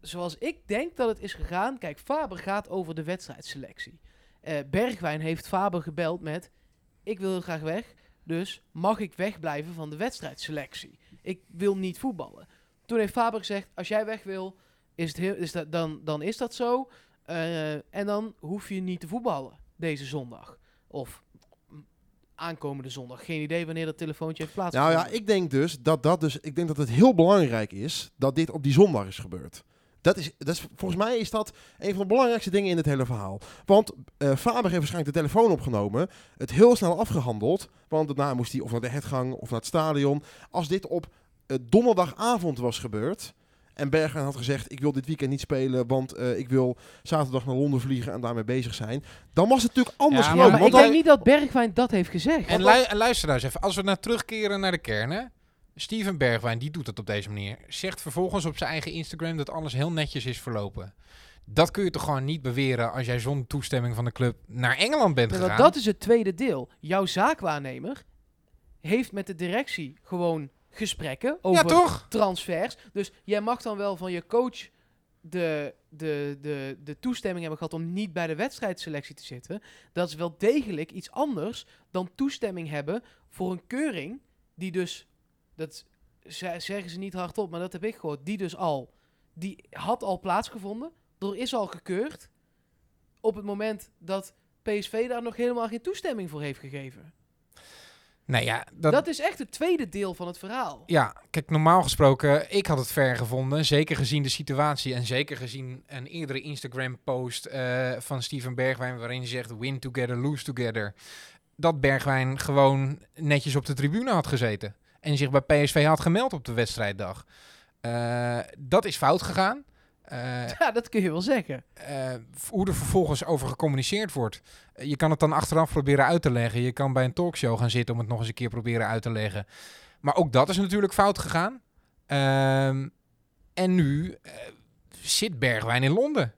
zoals ik denk dat het is gegaan. Kijk, Faber gaat over de wedstrijdselectie. Eh, Bergwijn heeft Faber gebeld met: Ik wil heel graag weg. Dus mag ik wegblijven van de wedstrijdselectie? Ik wil niet voetballen. Toen heeft Faber gezegd: Als jij weg wil, is het heel, is dat, dan, dan is dat zo. Eh, en dan hoef je niet te voetballen deze zondag. Of aankomende zondag. Geen idee wanneer dat telefoontje heeft Nou plaatsgevonden. ja, ik denk dus dat dat dus, ik denk dat het heel belangrijk is dat dit op die zondag is gebeurd. Dat is, dat is, volgens mij is dat een van de belangrijkste dingen in het hele verhaal. Want eh Faber heeft waarschijnlijk de telefoon opgenomen, het heel snel afgehandeld, want daarna moest hij of naar de hertgang of naar het stadion. Als dit op eh, donderdagavond was gebeurd en Bergwijn had gezegd, ik wil dit weekend niet spelen, want eh, ik wil zaterdag naar Londen vliegen en daarmee bezig zijn, dan was het natuurlijk anders Ja, Ja, gelopen. maar want ik dan- denk niet dat Bergwijn dat heeft gezegd. En, lu- en luister nou eens even, als we naar terugkeren naar de kern, hè. Steven Bergwijn, die doet het op deze manier. Zegt vervolgens op zijn eigen Instagram dat alles heel netjes is verlopen. Dat kun je toch gewoon niet beweren als jij zonder toestemming van de club naar Engeland bent gegaan. dat is het tweede deel. Jouw zaakwaarnemer heeft met de directie gewoon gesprekken ja, over toch? transfers. Dus jij mag dan wel van je coach de, de, de, de toestemming hebben gehad om niet bij de wedstrijdselectie te zitten. Dat is wel degelijk iets anders dan toestemming hebben voor een keuring die dus, dat ze- zeggen ze niet hardop, maar dat heb ik gehoord, die dus al, die had al plaatsgevonden. Er is al gekeurd op het moment dat PSV daar nog helemaal geen toestemming voor heeft gegeven. Nee, ja, dat, Dat, is echt het tweede deel van het verhaal. Ja, kijk, normaal gesproken, ik had het ver gevonden. Zeker gezien de situatie en zeker gezien een eerdere Instagram-post eh, van Steven Bergwijn... waarin hij zegt win together, lose together. Dat Bergwijn gewoon netjes op de tribune had gezeten. En zich bij PSV had gemeld op de wedstrijddag. Eh, dat is fout gegaan. Eh, Ja, dat kun je wel zeggen. eh, hoe er vervolgens over gecommuniceerd wordt. Eh, je kan het dan achteraf proberen uit te leggen. Je kan bij een talkshow gaan zitten om het nog eens een keer proberen uit te leggen. Maar ook dat is natuurlijk fout gegaan. Ehm, en nu zit Bergwijn in Londen.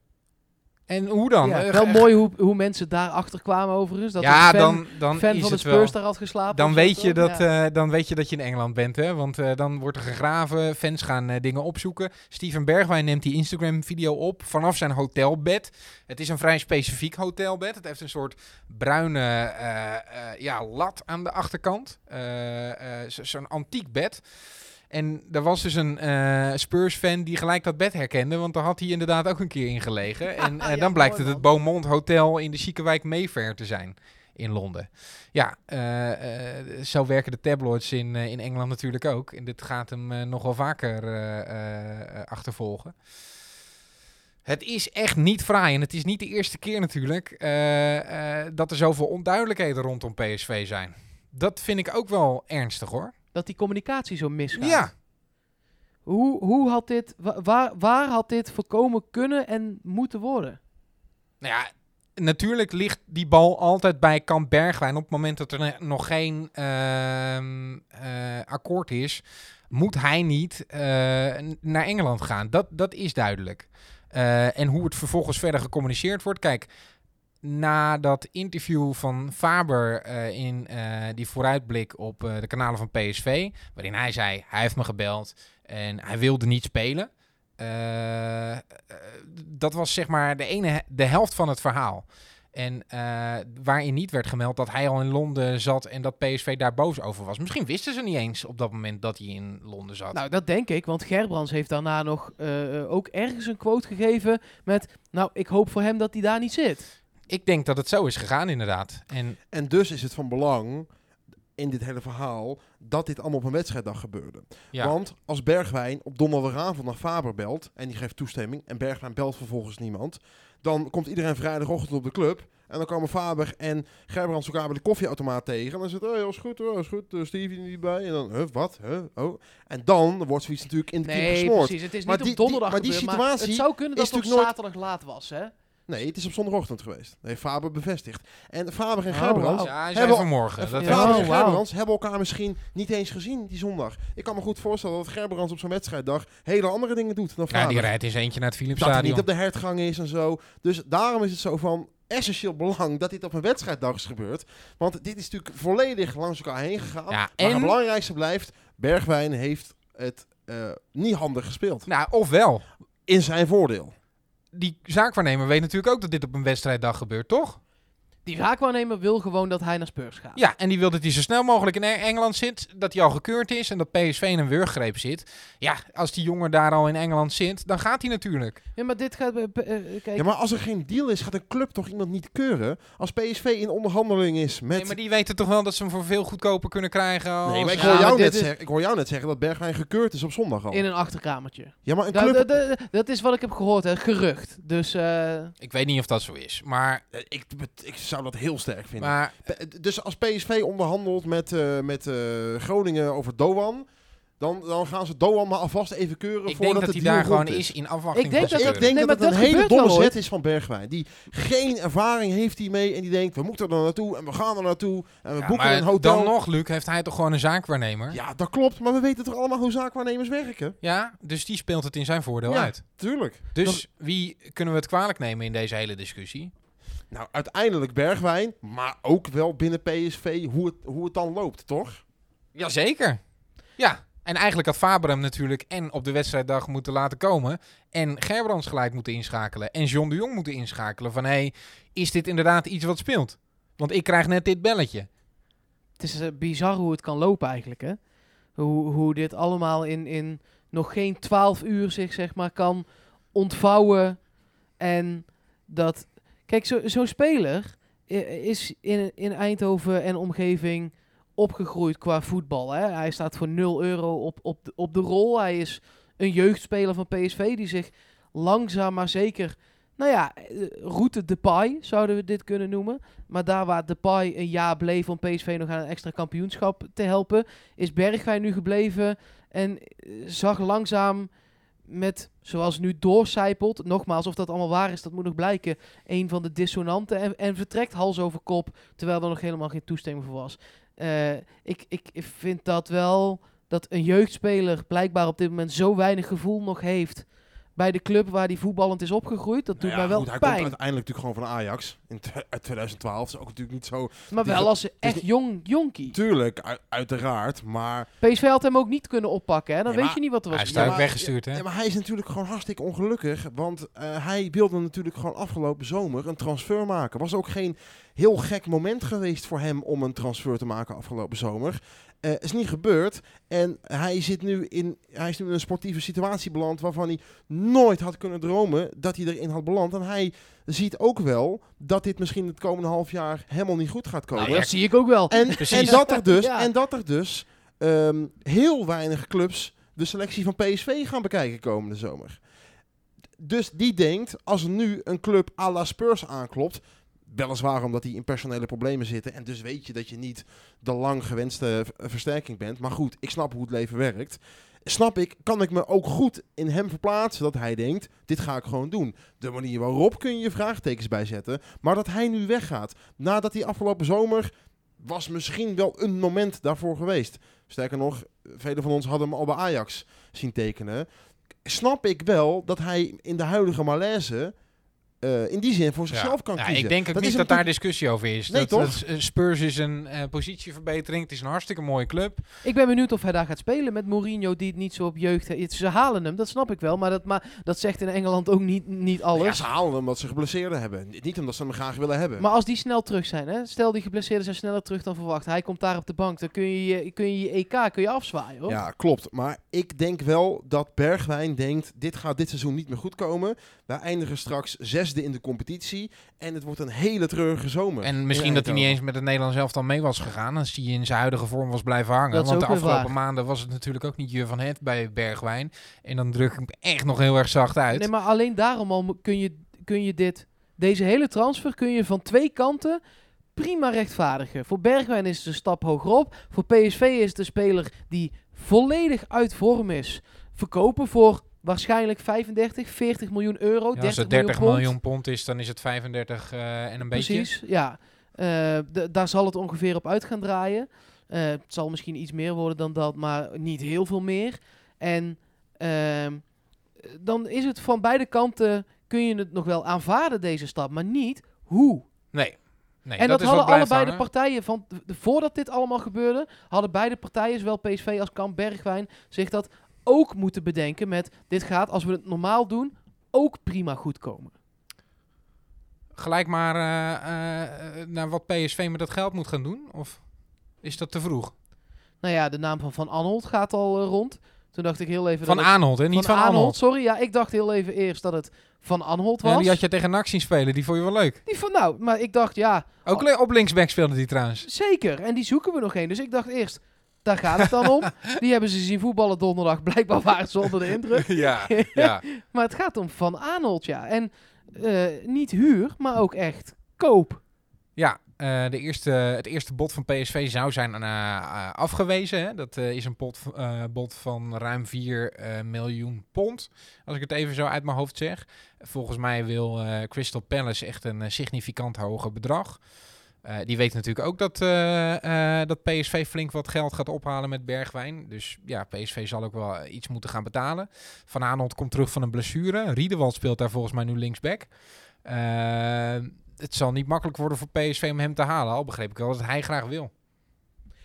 En hoe dan? Ja, Eh, wel mooi hoe, hoe mensen daarachter kwamen overigens. Dat ja, fan, dan, dan fan is van de het Spurs wel. daar had geslapen. Dan weet, je dat, Ja. eh, dan weet je dat je in Engeland bent, hè? Want eh, dan wordt er gegraven, fans gaan dingen opzoeken. Steven Bergwijn neemt die Instagram-video op vanaf zijn hotelbed. Het is een vrij specifiek hotelbed. Het heeft een soort bruine ja, lat aan de achterkant. Zo- Zo'n antiek bed. En er was dus een eh, Spurs-fan die gelijk dat bed herkende, want daar had hij inderdaad ook een keer in gelegen. En eh, Ja, dan blijkt mooi, het het. Beaumont Hotel in de chique wijk Mayfair te zijn in Londen. Ja, eh, zo werken de tabloids in, in Engeland natuurlijk ook. En dit gaat hem nog wel vaker achtervolgen. Het is echt niet fraai. En het is niet de eerste keer natuurlijk dat er zoveel onduidelijkheden rondom PSV zijn. Dat vind ik ook wel ernstig hoor. Dat die communicatie zo misgaat. Ja, Hoe, hoe had dit, wa- waar, waar had dit voorkomen kunnen en moeten worden? nou ja, natuurlijk ligt die bal altijd bij Kamp Bergwijn. Op het moment dat er nog geen ehm, eh, akkoord is, moet hij niet eh, naar Engeland gaan. Dat, dat is duidelijk. Eh, en hoe het vervolgens verder gecommuniceerd wordt. Kijk, na dat interview van Faber eh, in eh, die vooruitblik op eh, de kanalen van PSV, waarin hij zei: hij heeft me gebeld en hij wilde niet spelen. Dat was zeg maar de ene de helft van het verhaal. En waarin niet werd gemeld dat hij al in Londen zat en dat PSV daar boos over was. Misschien wisten ze niet eens op dat moment dat hij in Londen zat. Nou, dat denk ik, want Gerbrands heeft daarna nog ook ergens een quote gegeven met... Nou, ik hoop voor hem dat hij daar niet zit. Ik denk dat het zo is gegaan, inderdaad. En En dus is het van belang in dit hele verhaal dat dit allemaal op een wedstrijddag gebeurde. ja, Want als Bergwijn op donderdagavond naar Faber belt en die geeft toestemming en Bergwijn belt vervolgens niemand, dan komt iedereen vrijdagochtend op de club en dan komen Faber en Gerbrands elkaar bij de koffieautomaat tegen en dan zegt, oh ja, is goed, oh, is goed, uh, Stevie niet bij en dan, huh, wat, huh, oh. En dan wordt zoiets natuurlijk in de Nee, gesmoord. precies. Het is Maar niet die- op donderdag die- maar die gebeurd, situatie het zou kunnen dat het op zaterdag laat was, hè? Nee, het is op zondagochtend geweest. Nee, Faber bevestigd. En Faber en Oh, Gerbrands, ja, zei hebben- vanmorgen. En Dat Ja. Faber Oh, en wauw. Gerbrands hebben elkaar misschien niet eens gezien die zondag. Ik kan me goed voorstellen dat Gerbrands op zo'n wedstrijddag hele andere dingen doet dan ja, Faber. die rijdt eens eentje naar het dat hij Philipsstadion. niet op de hertgang is en zo. Dus daarom is het zo van essentieel belang dat dit op een wedstrijddag is gebeurd. Want dit is natuurlijk volledig langs elkaar heen gegaan. Ja, maar en- het belangrijkste blijft, Bergwijn heeft het eh, niet handig gespeeld. Nou, ofwel, In zijn voordeel. Die zaakwaarnemer weet natuurlijk ook dat dit op een wedstrijddag gebeurt, toch? Die zaakwaarnemer wil gewoon dat hij naar Spurs gaat. Ja, en die wil dat hij zo snel mogelijk in E- Engeland zit. Dat hij al gekeurd is en dat PSV in een wurggreep zit. Ja, als die jongen daar al in Engeland zit, dan gaat hij natuurlijk. Ja, maar dit gaat... kijk, Ja, maar als er geen deal is, gaat een club toch iemand niet keuren? Als PSV in onderhandeling is met... Nee, maar die weten toch wel dat ze hem voor veel goedkoper kunnen krijgen. Als... Nee, maar ik hoor, jou net is- zeggen, ik hoor jou net zeggen dat Bergwijn gekeurd is op zondag al. in een achterkamertje. Ja, maar een Da- club... da- da- dat is wat ik heb gehoord, hè. Gerucht. Dus... eh, Ik weet niet of dat zo is. Maar, Ik, ik zou dat heel sterk vinden. maar P- Dus als PSV onderhandelt met, eh, met eh, Groningen over Doan, dan, dan gaan ze Doan maar alvast even keuren ik voordat denk dat de hij daar gewoon is in afwachting Ik denk van dat Ik dat- denk Nee, dat een hele domme zet is van Bergwijn. Die geen ervaring heeft hij mee en die denkt, we moeten er naartoe en we gaan er naartoe en we Ja, boeken maar een hotel. Dan nog, Luc, heeft hij toch gewoon een zaakwaarnemer? Ja, dat klopt, maar we weten toch allemaal hoe zaakwaarnemers werken? Ja, dus die speelt het in zijn voordeel Ja. uit. Tuurlijk. Dus wie kunnen we het kwalijk nemen in deze hele discussie? Nou, uiteindelijk Bergwijn, maar ook wel binnen PSV hoe het, hoe het dan loopt, toch? Jazeker. Ja, en eigenlijk had Faber hem natuurlijk en op de wedstrijddag moeten laten komen. En Gerbrands gelijk moeten inschakelen. En John de Jong moeten inschakelen van... hé, hey, is dit inderdaad iets wat speelt? Want ik krijg net dit belletje. Het is eh, bizar hoe het kan lopen eigenlijk, hè. Hoe, hoe dit allemaal in, in nog geen twaalf uur zich, zeg maar, kan ontvouwen. En dat... Kijk, zo- zo'n speler i- is in, in Eindhoven en omgeving opgegroeid qua voetbal. Hè? Hij staat voor 0 euro op, op, de, op de rol. Hij is een jeugdspeler van PSV die zich langzaam maar zeker... Nou ja, eh, route Depay zouden we dit kunnen noemen. Maar daar waar Depay een jaar bleef om PSV nog aan een extra kampioenschap te helpen, is Bergwijn nu gebleven en eh, zag langzaam met, zoals nu doorcijpelt, nogmaals, of dat allemaal waar is, dat moet nog blijken, een van de dissonanten en, vertrekt hals over kop, terwijl er nog helemaal geen toestemming voor was. Eh, ik, ik vind dat wel, dat een jeugdspeler blijkbaar op dit moment zo weinig gevoel nog heeft bij de club waar hij voetballend is opgegroeid. Dat doet Nou ja, mij wel goed, hij komt pijn. uiteindelijk natuurlijk gewoon van Ajax in uit 2012. Dat is ook natuurlijk niet zo... Maar wel als echt jong jonkie. Tuurlijk, uiteraard, maar... PSV had hem ook niet kunnen oppakken. Hè? Dan Ja, weet je niet wat er was. Hij is daar weggestuurd, hè? Ja, maar hij is natuurlijk gewoon hartstikke ongelukkig. Want eh, hij wilde natuurlijk gewoon afgelopen zomer een transfer maken. Was ook geen heel gek moment geweest voor hem om een transfer te maken afgelopen zomer. Eh is niet gebeurd. En hij, zit nu in, hij is nu in een sportieve situatie beland waarvan hij nooit had kunnen dromen dat hij erin had beland. En hij ziet ook wel dat dit misschien het komende half jaar helemaal niet goed gaat komen. Nou, dat zie ik ook wel. En, en dat er dus, Ja. en dat er dus ehm, heel weinig clubs de selectie van PSV gaan bekijken komende zomer. Dus die denkt, als er nu een club à la Spurs aanklopt, weliswaar omdat die in personele problemen zitten, en dus weet je dat je niet de lang gewenste versterking bent, maar goed, ik snap hoe het leven werkt. Snap ik, kan ik me ook goed in hem verplaatsen dat hij denkt, dit ga ik gewoon doen. De manier waarop kun je je vraagtekens bijzetten, maar dat hij nu weggaat, nadat hij afgelopen zomer was misschien wel een moment daarvoor geweest. Sterker nog, velen van ons hadden hem al bij Ajax zien tekenen. Snap ik wel dat hij in de huidige malaise eh, in die zin voor zichzelf kan Ja, kiezen. ik denk ook Dat niet is dat daar discussie over is. Nee, dat, toch? dat, Spurs is een eh, positieverbetering. Het is een hartstikke mooie club. Ik ben benieuwd of hij daar gaat spelen met Mourinho, die het niet zo op jeugd heeft. Ze halen hem, dat snap ik wel. Maar dat, maar dat zegt in Engeland ook niet, niet Ja, alles. ze halen hem omdat ze geblesseerden hebben. Niet omdat ze hem graag willen hebben. Maar als die snel terug zijn, hè? stel die geblesseerden zijn sneller terug dan verwacht. Hij komt daar op de bank, dan kun je je, kun je, je EK kun je afzwaaien. Hoor. Ja, klopt. Maar ik denk wel dat Bergwijn denkt, dit gaat dit seizoen niet meer goed komen. Wij eindigen straks zesde in de competitie. En het wordt een hele treurige zomer. En misschien dat hij niet eens met het Nederlands elftal mee was gegaan. Als hij in zijn huidige vorm was blijven hangen. Dat is Want de afgelopen waar. maanden was het natuurlijk ook niet je van het bij Bergwijn. En dan druk ik hem echt nog heel erg zacht uit. Nee, maar alleen daarom al kun je, kun je dit, deze hele transfer kun je van twee kanten prima rechtvaardigen. Voor Bergwijn is het een stap hogerop. Voor PSV is het een speler die volledig uit vorm is. Verkopen voor waarschijnlijk 35, 40 miljoen euro. Ja, 30 als het miljoen 30 pond. miljoen pond is, dan is het 35 eh, en een beetje. Precies, ja. Eh, daar zal het ongeveer op uit gaan draaien. Eh, het zal misschien iets meer worden dan dat, maar niet heel veel meer. En ehm, dan is het van beide kanten, kun je het nog wel aanvaarden, deze stap, maar niet hoe. Nee. nee en dat, hadden allebei de partijen, van, de- voordat dit allemaal gebeurde, hadden beide partijen, zowel PSV als Kamp Bergwijn, zich dat ook moeten bedenken met, dit gaat, als we het normaal doen, ook prima goed komen. gelijk maar eh, eh, naar wat PSV met dat geld moet gaan doen? Of is dat te vroeg? Nou ja, de naam van Van Anholt gaat al eh, rond. Toen dacht ik heel even... Van Arnold, hè? Niet van, Arnold. Sorry, ja, ik dacht heel even eerst dat het Van Anholt was. Ja, die had je tegen NAC zien spelen. Die vond je wel leuk. Die van, nou, maar ik dacht, ja, Ook le- op linksback speelde die trouwens. zeker. En die zoeken we nog één. Dus ik dacht eerst, daar gaat het dan om. Die hebben ze zien voetballen donderdag. Blijkbaar waren ze onder de indruk. ja, ja. Maar het gaat om Van Arnold, ja. En eh, niet huur, maar ook echt koop. Ja, eh, de eerste, het eerste bod van PSV zou zijn eh, afgewezen. Hè? Dat is een pot, bod van ruim 4 eh, miljoen pond. Als ik het even zo uit mijn hoofd zeg. Volgens mij wil Crystal Palace echt een significant hoger bedrag. Eh, die weet natuurlijk ook dat, eh, eh, dat PSV flink wat geld gaat ophalen met Bergwijn. Dus ja, PSV zal ook wel iets moeten gaan betalen. Van Aanholt komt terug van een blessure. Riedewald speelt daar volgens mij nu linksback. Het zal niet makkelijk worden voor PSV om hem te halen. Al begreep ik wel dat hij graag wil.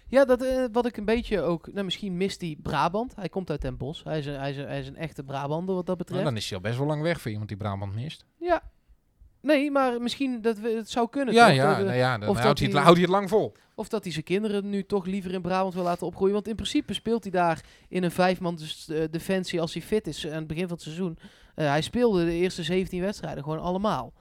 Ja, dat, wat ik een beetje ook... Nou, misschien mist hij Brabant. Hij komt uit Den Bosch. Hij is een, hij is een, hij is een echte Brabander wat dat Nou, betreft. dan is hij al best wel lang weg voor iemand die Brabant mist. Ja. Nee, maar misschien dat we, het zou kunnen. Ja, toch? ja, eh, nou ja dan of houdt dat hij, houdt hij het lang vol. Of dat hij zijn kinderen nu toch liever in Brabant wil laten opgroeien. Want in principe speelt hij daar in een vijfman dus, eh, defensie als hij fit is aan het begin van het seizoen. Eh, hij speelde de eerste 17 wedstrijden gewoon allemaal.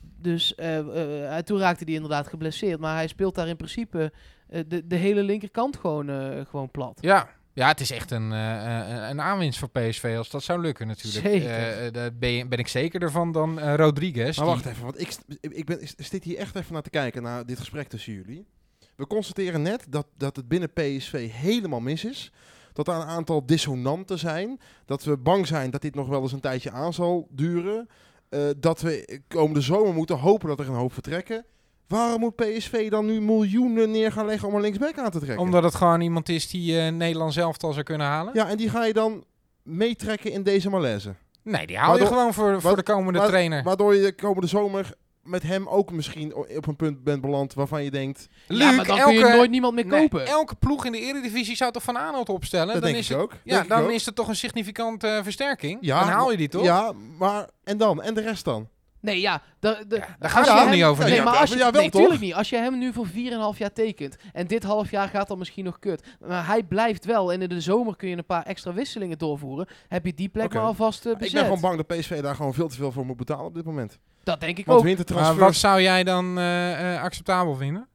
Dus eh, eh, hij- toen raakte hij inderdaad geblesseerd. Maar hij speelt daar in principe eh, de, de hele linkerkant gewoon, eh, gewoon plat. Ja. Ja, het is echt een, eh, eh, een aanwinst voor PSV als dat zou lukken natuurlijk. Zeker. Eh, daar ben, ben ik zekerder van dan Rodriguez. Maar die- wacht even, want ik, ik ben, ik zit hier echt even naar te kijken, naar dit gesprek tussen jullie. We constateren net dat, dat het binnen PSV helemaal mis is. Dat er een aantal dissonanten zijn. Dat we bang zijn dat dit nog wel eens een tijdje aan zal duren. Dat we komende zomer moeten hopen dat er een hoop vertrekken. Waarom moet PSV dan nu miljoenen neer gaan leggen om een linksback aan te trekken? Omdat het gewoon iemand is die eh Nederland zelf al zou kunnen halen. Ja, en die ga je dan meetrekken in deze malaise. Nee, die haal je gewoon voor, voor de komende wa- trainer. Waardoor je de komende zomer met hem ook misschien op een punt bent beland waarvan je denkt... ja, maar dan elke, kun je nooit niemand meer nee, kopen. elke ploeg in de Eredivisie zou toch Van Aanholt opstellen? Dat dan denk is ik het, ook. Ja, Denk dan ook. is het toch een significante eh, versterking? Ja, dan haal je die toch? Ja, maar en dan? En de rest dan? Nee, ja. Da, da- Ja, daar als gaat je het niet over. Nee, Ja, maar ja, als je, ja, wel nee, toch? tuurlijk niet. Als je hem nu voor 4,5 jaar tekent en dit half jaar gaat dan misschien nog kut. Maar hij blijft wel en in de zomer kun je een paar extra wisselingen doorvoeren. Heb je die plek maar alvast eh, Ik bezet. ben gewoon bang dat PSV daar gewoon veel te veel voor moet betalen op dit moment. Dat denk ik Want ook. Maar wintertransfer, wat zou jij dan eh, eh, acceptabel vinden?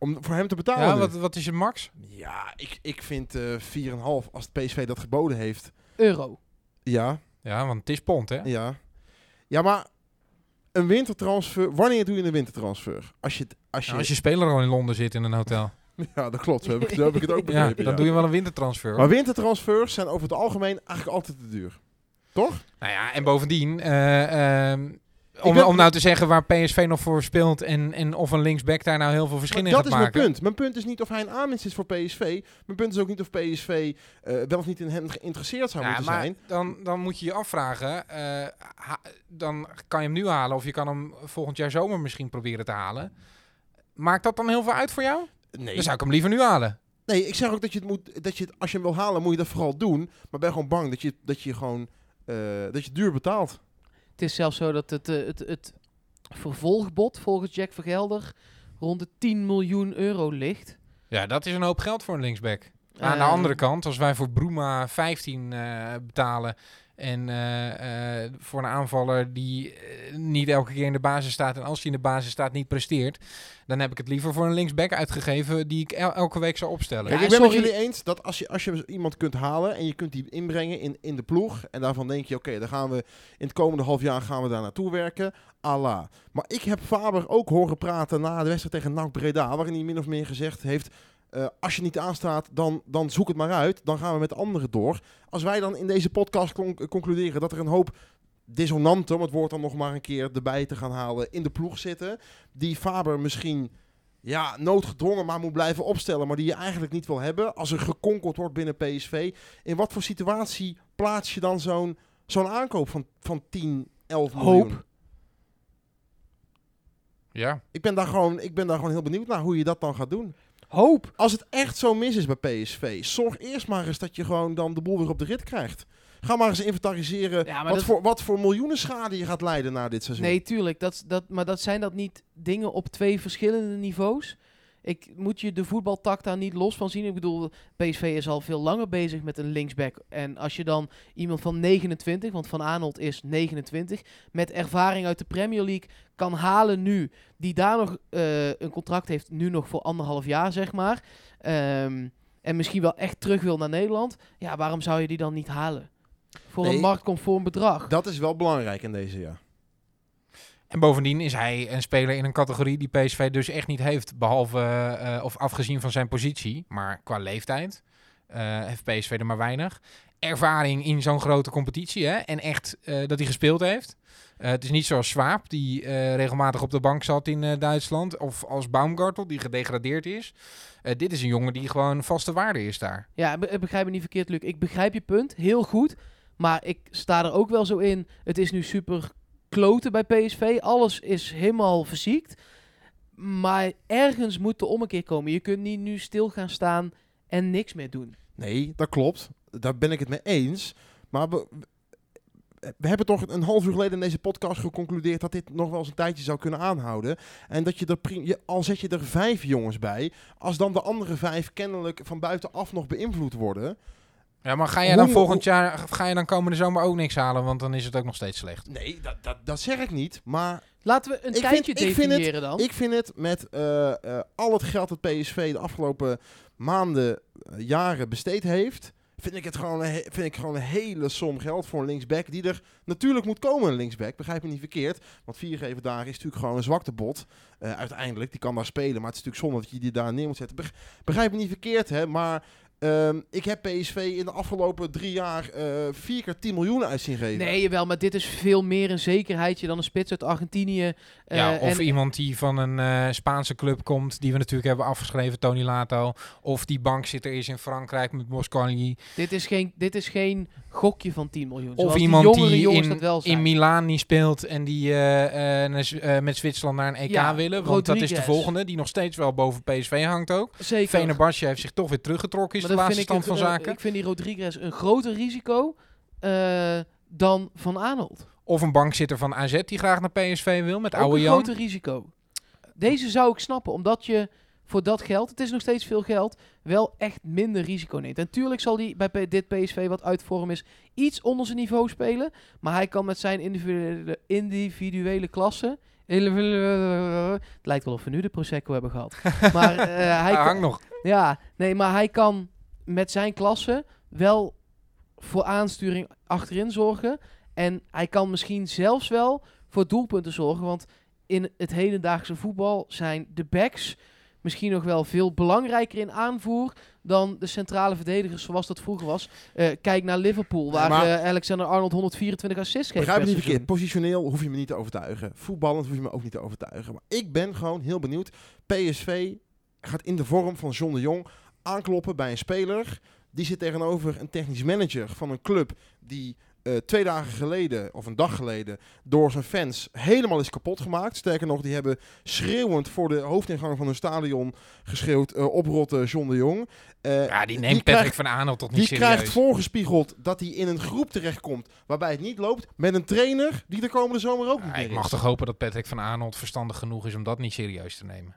om voor hem te betalen Ja, wat, wat is je max? Ja, ik, ik vind eh 4,5 als het PSV dat geboden heeft. Euro. Ja, Ja, want het is pond, hè? ja. Ja, maar een wintertransfer... Wanneer doe je een wintertransfer? Als je... Als je, als je speler al in Londen zit in een hotel. Ja, dat klopt. Heb ik, heb ik het ook ja, begrepen. dan ja. doe je wel een wintertransfer. hoor. Maar wintertransfers zijn over het algemeen eigenlijk altijd te duur. Toch? Nou ja, en bovendien, ehm, om, ben- om nou te zeggen waar PSV nog voor speelt en, en of een linksback daar nou heel veel verschil in dat gaat is maken. mijn punt. Mijn punt is niet of hij een aanwinst is voor PSV. Mijn punt is ook niet of PSV eh, wel of niet in hem geïnteresseerd zou Ja, moeten maar zijn. dan, dan moet je je afvragen, eh, ha- dan kan je hem nu halen of je kan hem volgend jaar zomer misschien proberen te halen. Maakt dat dan heel veel uit voor jou? Nee. Dan zou ik hem liever nu halen. nee, ik zeg ook dat je het moet. Dat je het, als je hem wil halen, moet je dat vooral doen. Maar ben gewoon bang dat je, dat je gewoon. eh, dat je duur betaalt. Het is zelfs zo dat het, eh, het, het vervolgbod volgens Jack Vergelder rond de 10 miljoen euro ligt. Ja, dat is een hoop geld voor een linksback. Aan de Eh, andere kant, als wij voor Bruma 15 eh, betalen en eh, eh, voor een aanvaller die eh, niet elke keer in de basis staat en als hij in de basis staat niet presteert, dan heb ik het liever voor een linksback uitgegeven die ik el- elke week zou opstellen. Ja, ik ben met sorry. jullie eens dat als je, als je iemand kunt halen en je kunt die inbrengen in, in de ploeg. En daarvan denk je, oké, dan gaan we in het komende half jaar gaan we daar naartoe werken. Allah. Maar ik heb Faber ook horen praten na de wedstrijd tegen NAC Breda. Waarin hij min of meer gezegd heeft, eh, als je niet aanstaat, dan, dan zoek het maar uit. Dan gaan we met de anderen door. Als wij dan in deze podcast con- concluderen dat er een hoop dissonanten, om het woord dan nog maar een keer erbij te gaan halen, in de ploeg zitten. Die Faber misschien ja, noodgedwongen maar moet blijven opstellen, maar die je eigenlijk niet wil hebben. Als er gekonkeld wordt binnen PSV. In wat voor situatie plaats je dan zo'n zo'n aankoop van, van 10, 11 Hoop. miljoen? Ja. Ik ben, daar gewoon, ik ben daar gewoon heel benieuwd naar hoe je dat dan gaat doen. Hoop. Als het echt zo mis is bij PSV, zorg eerst maar eens dat je gewoon dan de boel weer op de rit krijgt. Ga maar eens inventariseren Ja, wat, dat- voor, wat voor miljoenen schade je gaat leiden na dit seizoen. Nee, tuurlijk. Dat, dat, maar dat zijn dat niet dingen op twee verschillende niveaus? Ik moet je de voetbaltak daar niet los van zien. Ik bedoel, PSV is al veel langer bezig met een linksback. En als je dan iemand van 29, want Van Aanholt is 29, met ervaring uit de Premier League kan halen nu, die daar nog eh, een contract heeft, nu nog voor anderhalf jaar, zeg maar. ehm, en misschien wel echt terug wil naar Nederland. Ja, waarom zou je die dan niet halen? Voor Nee. een marktconform bedrag. Dat is wel belangrijk in deze jaar. En bovendien is hij een speler in een categorie die PSV dus echt niet heeft. Behalve, eh, of afgezien van zijn positie. Maar qua leeftijd eh, heeft PSV er maar weinig. Ervaring in zo'n grote competitie. Hè? En echt eh, dat hij gespeeld heeft. Het is niet zoals Swaap, die regelmatig op de bank zat in Duitsland. Of als Baumgartel, die gedegradeerd is. Dit is een jongen die gewoon vaste waarde is daar. Ja, be- begrijp me niet verkeerd, Luc. Ik begrijp je punt, heel goed. Maar ik sta er ook wel zo in. Het is nu super kloten bij PSV. Alles is helemaal verziekt. Maar ergens moet de ommekeer komen. Je kunt niet nu stil gaan staan en niks meer doen. Nee, dat klopt. Daar ben ik het mee eens. Maar we, we hebben toch een half uur geleden in deze podcast geconcludeerd dat dit nog wel eens een tijdje zou kunnen aanhouden. En dat je er, al zet je er vijf jongens bij, als dan de andere vijf kennelijk van buitenaf nog beïnvloed worden. Ja, maar ga jij dan Hoe- volgend jaar, ga je dan komende zomer ook niks halen? Want dan is het ook nog steeds slecht. Nee, dat, dat, dat zeg ik niet. Maar Laten we een Ik tijdje vind- ik vind het- definiëren dan. ik vind het met eh, eh, al het geld dat PSV de afgelopen maanden, eh, jaren besteed heeft. Vind ik het gewoon een, vind ik gewoon een hele som geld voor een linksback. Die er natuurlijk moet komen, een linksback. Begrijp me niet verkeerd. Want viergever dagen is natuurlijk gewoon een zwaktebot. eh uiteindelijk, die kan daar spelen. Maar het is natuurlijk zonde dat je die daar neer moet zetten. Beg- Begrijp me niet verkeerd, hè. Maar ehm, ik heb PSV in de afgelopen drie jaar eh, vier keer 10 miljoen uit zien geven. Nee, jawel, maar dit is veel meer een zekerheidje dan een spits uit Argentinië. eh, Ja, of en- iemand die van een eh, Spaanse club komt, die we natuurlijk hebben afgeschreven, Tony Lato. Of die bankzitter is in Frankrijk met Mosconi. dit, is geen, dit is geen gokje van 10 miljoen. Of zoals iemand die in, in Milaan niet speelt en die eh, eh, eh, met Zwitserland naar een EK Ja, willen. Want dat is de volgende, die nog steeds wel boven PSV hangt ook. Zeker. Fenerbahce heeft zich toch weer teruggetrokken, is De laatste stand ik van een- zaken. Ik vind die Rodriguez een groter risico eh, dan Van Arnold. Of een bankzitter van AZ die graag naar PSV wil, met oude een Jan. groter risico. Deze zou ik snappen, omdat je voor dat geld, het is nog steeds veel geld, wel echt minder risico neemt. En tuurlijk zal hij bij dit PSV wat uit vorm is iets onder zijn niveau spelen. Maar hij kan met zijn individuele, individuele klasse... Het lijkt wel of we nu de Prosecco hebben gehad. Maar eh, hij hangt nog. Ja, nee, maar hij kan met zijn klasse wel voor aansturing achterin zorgen. En hij kan misschien zelfs wel voor doelpunten zorgen. Want in het hedendaagse voetbal zijn de backs misschien nog wel veel belangrijker in aanvoer dan de centrale verdedigers zoals dat vroeger was. Eh, kijk naar Liverpool, waar eh, Alexander Arnold 124 assists geeft. Begrijp me niet verkeerd. Positioneel hoef je me niet te overtuigen. Voetballend hoef je me ook niet te overtuigen. Maar ik ben gewoon heel benieuwd. PSV gaat in de vorm van John de Jong aankloppen bij een speler. Die zit tegenover een technisch manager van een club die eh, twee dagen geleden, of een dag geleden, door zijn fans helemaal is kapot gemaakt. Sterker nog, die hebben schreeuwend voor de hoofdingang van hun stadion geschreeuwd, eh oprotten John de Jong. Eh, Ja, die neemt die Patrick krijgt- van Aanholt toch niet die serieus. krijgt voorgespiegeld dat hij in een groep terechtkomt waarbij het niet loopt. Met een trainer die de komende zomer ook niet Ja, meer ik is. mag toch hopen dat Patrick van Aanholt verstandig genoeg is om dat niet serieus te nemen.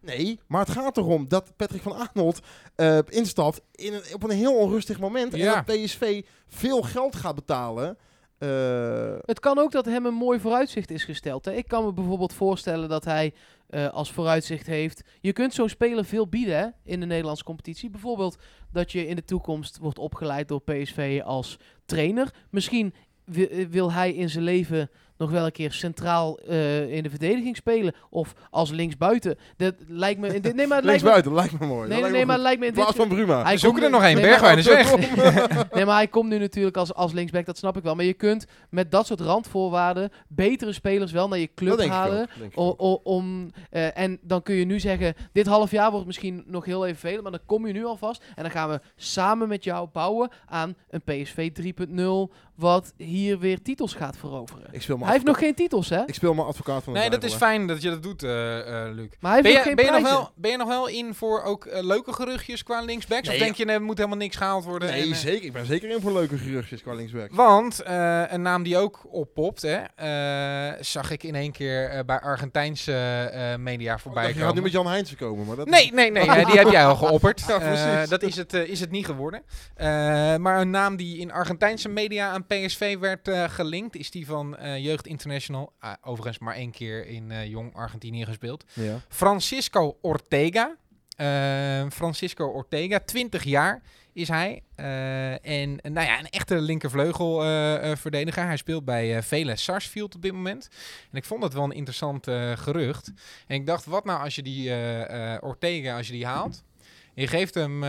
Nee, maar het gaat erom dat Patrick van Arnold eh, instapt in een, op een heel onrustig moment. Ja. En dat PSV veel geld gaat betalen. Eh, Het kan ook dat hem een mooi vooruitzicht is gesteld. Hè. Ik kan me bijvoorbeeld voorstellen dat hij eh, als vooruitzicht heeft. Je kunt zo'n speler veel bieden hè, in de Nederlandse competitie. Bijvoorbeeld dat je in de toekomst wordt opgeleid door PSV als trainer. Misschien wi- wil hij in zijn leven nog wel een keer centraal eh, in de verdediging spelen. Of als linksbuiten. Dat lijkt me. In dit, nee, maar lijkt linksbuiten, lijkt me mooi. nee, nee, nee, maar lijkt me in dit plaats van Bruma. Hij zoeken er nog één. nee, Bergwijn is weg. Nee, maar hij komt nu natuurlijk als, als linksback, dat snap ik wel. Maar je kunt met dat soort randvoorwaarden betere spelers wel naar je club halen. O- o- om, en dan kun je nu zeggen, dit half jaar wordt misschien nog heel even veel, maar dan kom je nu alvast. En dan gaan we samen met jou bouwen aan een PSV 3.0, wat hier weer titels gaat veroveren. Ik speel me Hij heeft nog geen titels, hè? Ik speel mijn advocaat van de Nee, dat is fijn dat je dat doet, eh, eh, Luc. Maar hij heeft Ben nog je, geen ben, je nog wel, ben je nog wel in voor ook eh, leuke geruchtjes qua linksbacks? Nee, of denk je, er moet helemaal niks gehaald worden? Nee, en, zeker. Ik ben zeker in voor leuke geruchtjes qua linksback. Want eh, een naam die ook oppopt, hè, eh, zag ik in één keer eh, bij Argentijnse eh, media voorbij Oh, je gaat komen. nu met Jan Heijnsen komen, maar dat Nee, nee, nee, die heb jij al geopperd. Ja, Eh, dat is het, is het niet geworden. Eh, maar een naam die in Argentijnse media aan PSV werd eh, gelinkt, is die van eh, Jeugd International. Ah, overigens maar één keer in eh, Jong Argentinië gespeeld. Ja. Francisco Ortega. Francisco Ortega, 20 jaar is hij. En nou ja, een echte linkervleugel-verdediger. hij speelt bij Vele Sarsfield op dit moment. En ik vond dat wel een interessant gerucht. En ik dacht, wat nou als je die Ortega, als je die haalt, en je geeft hem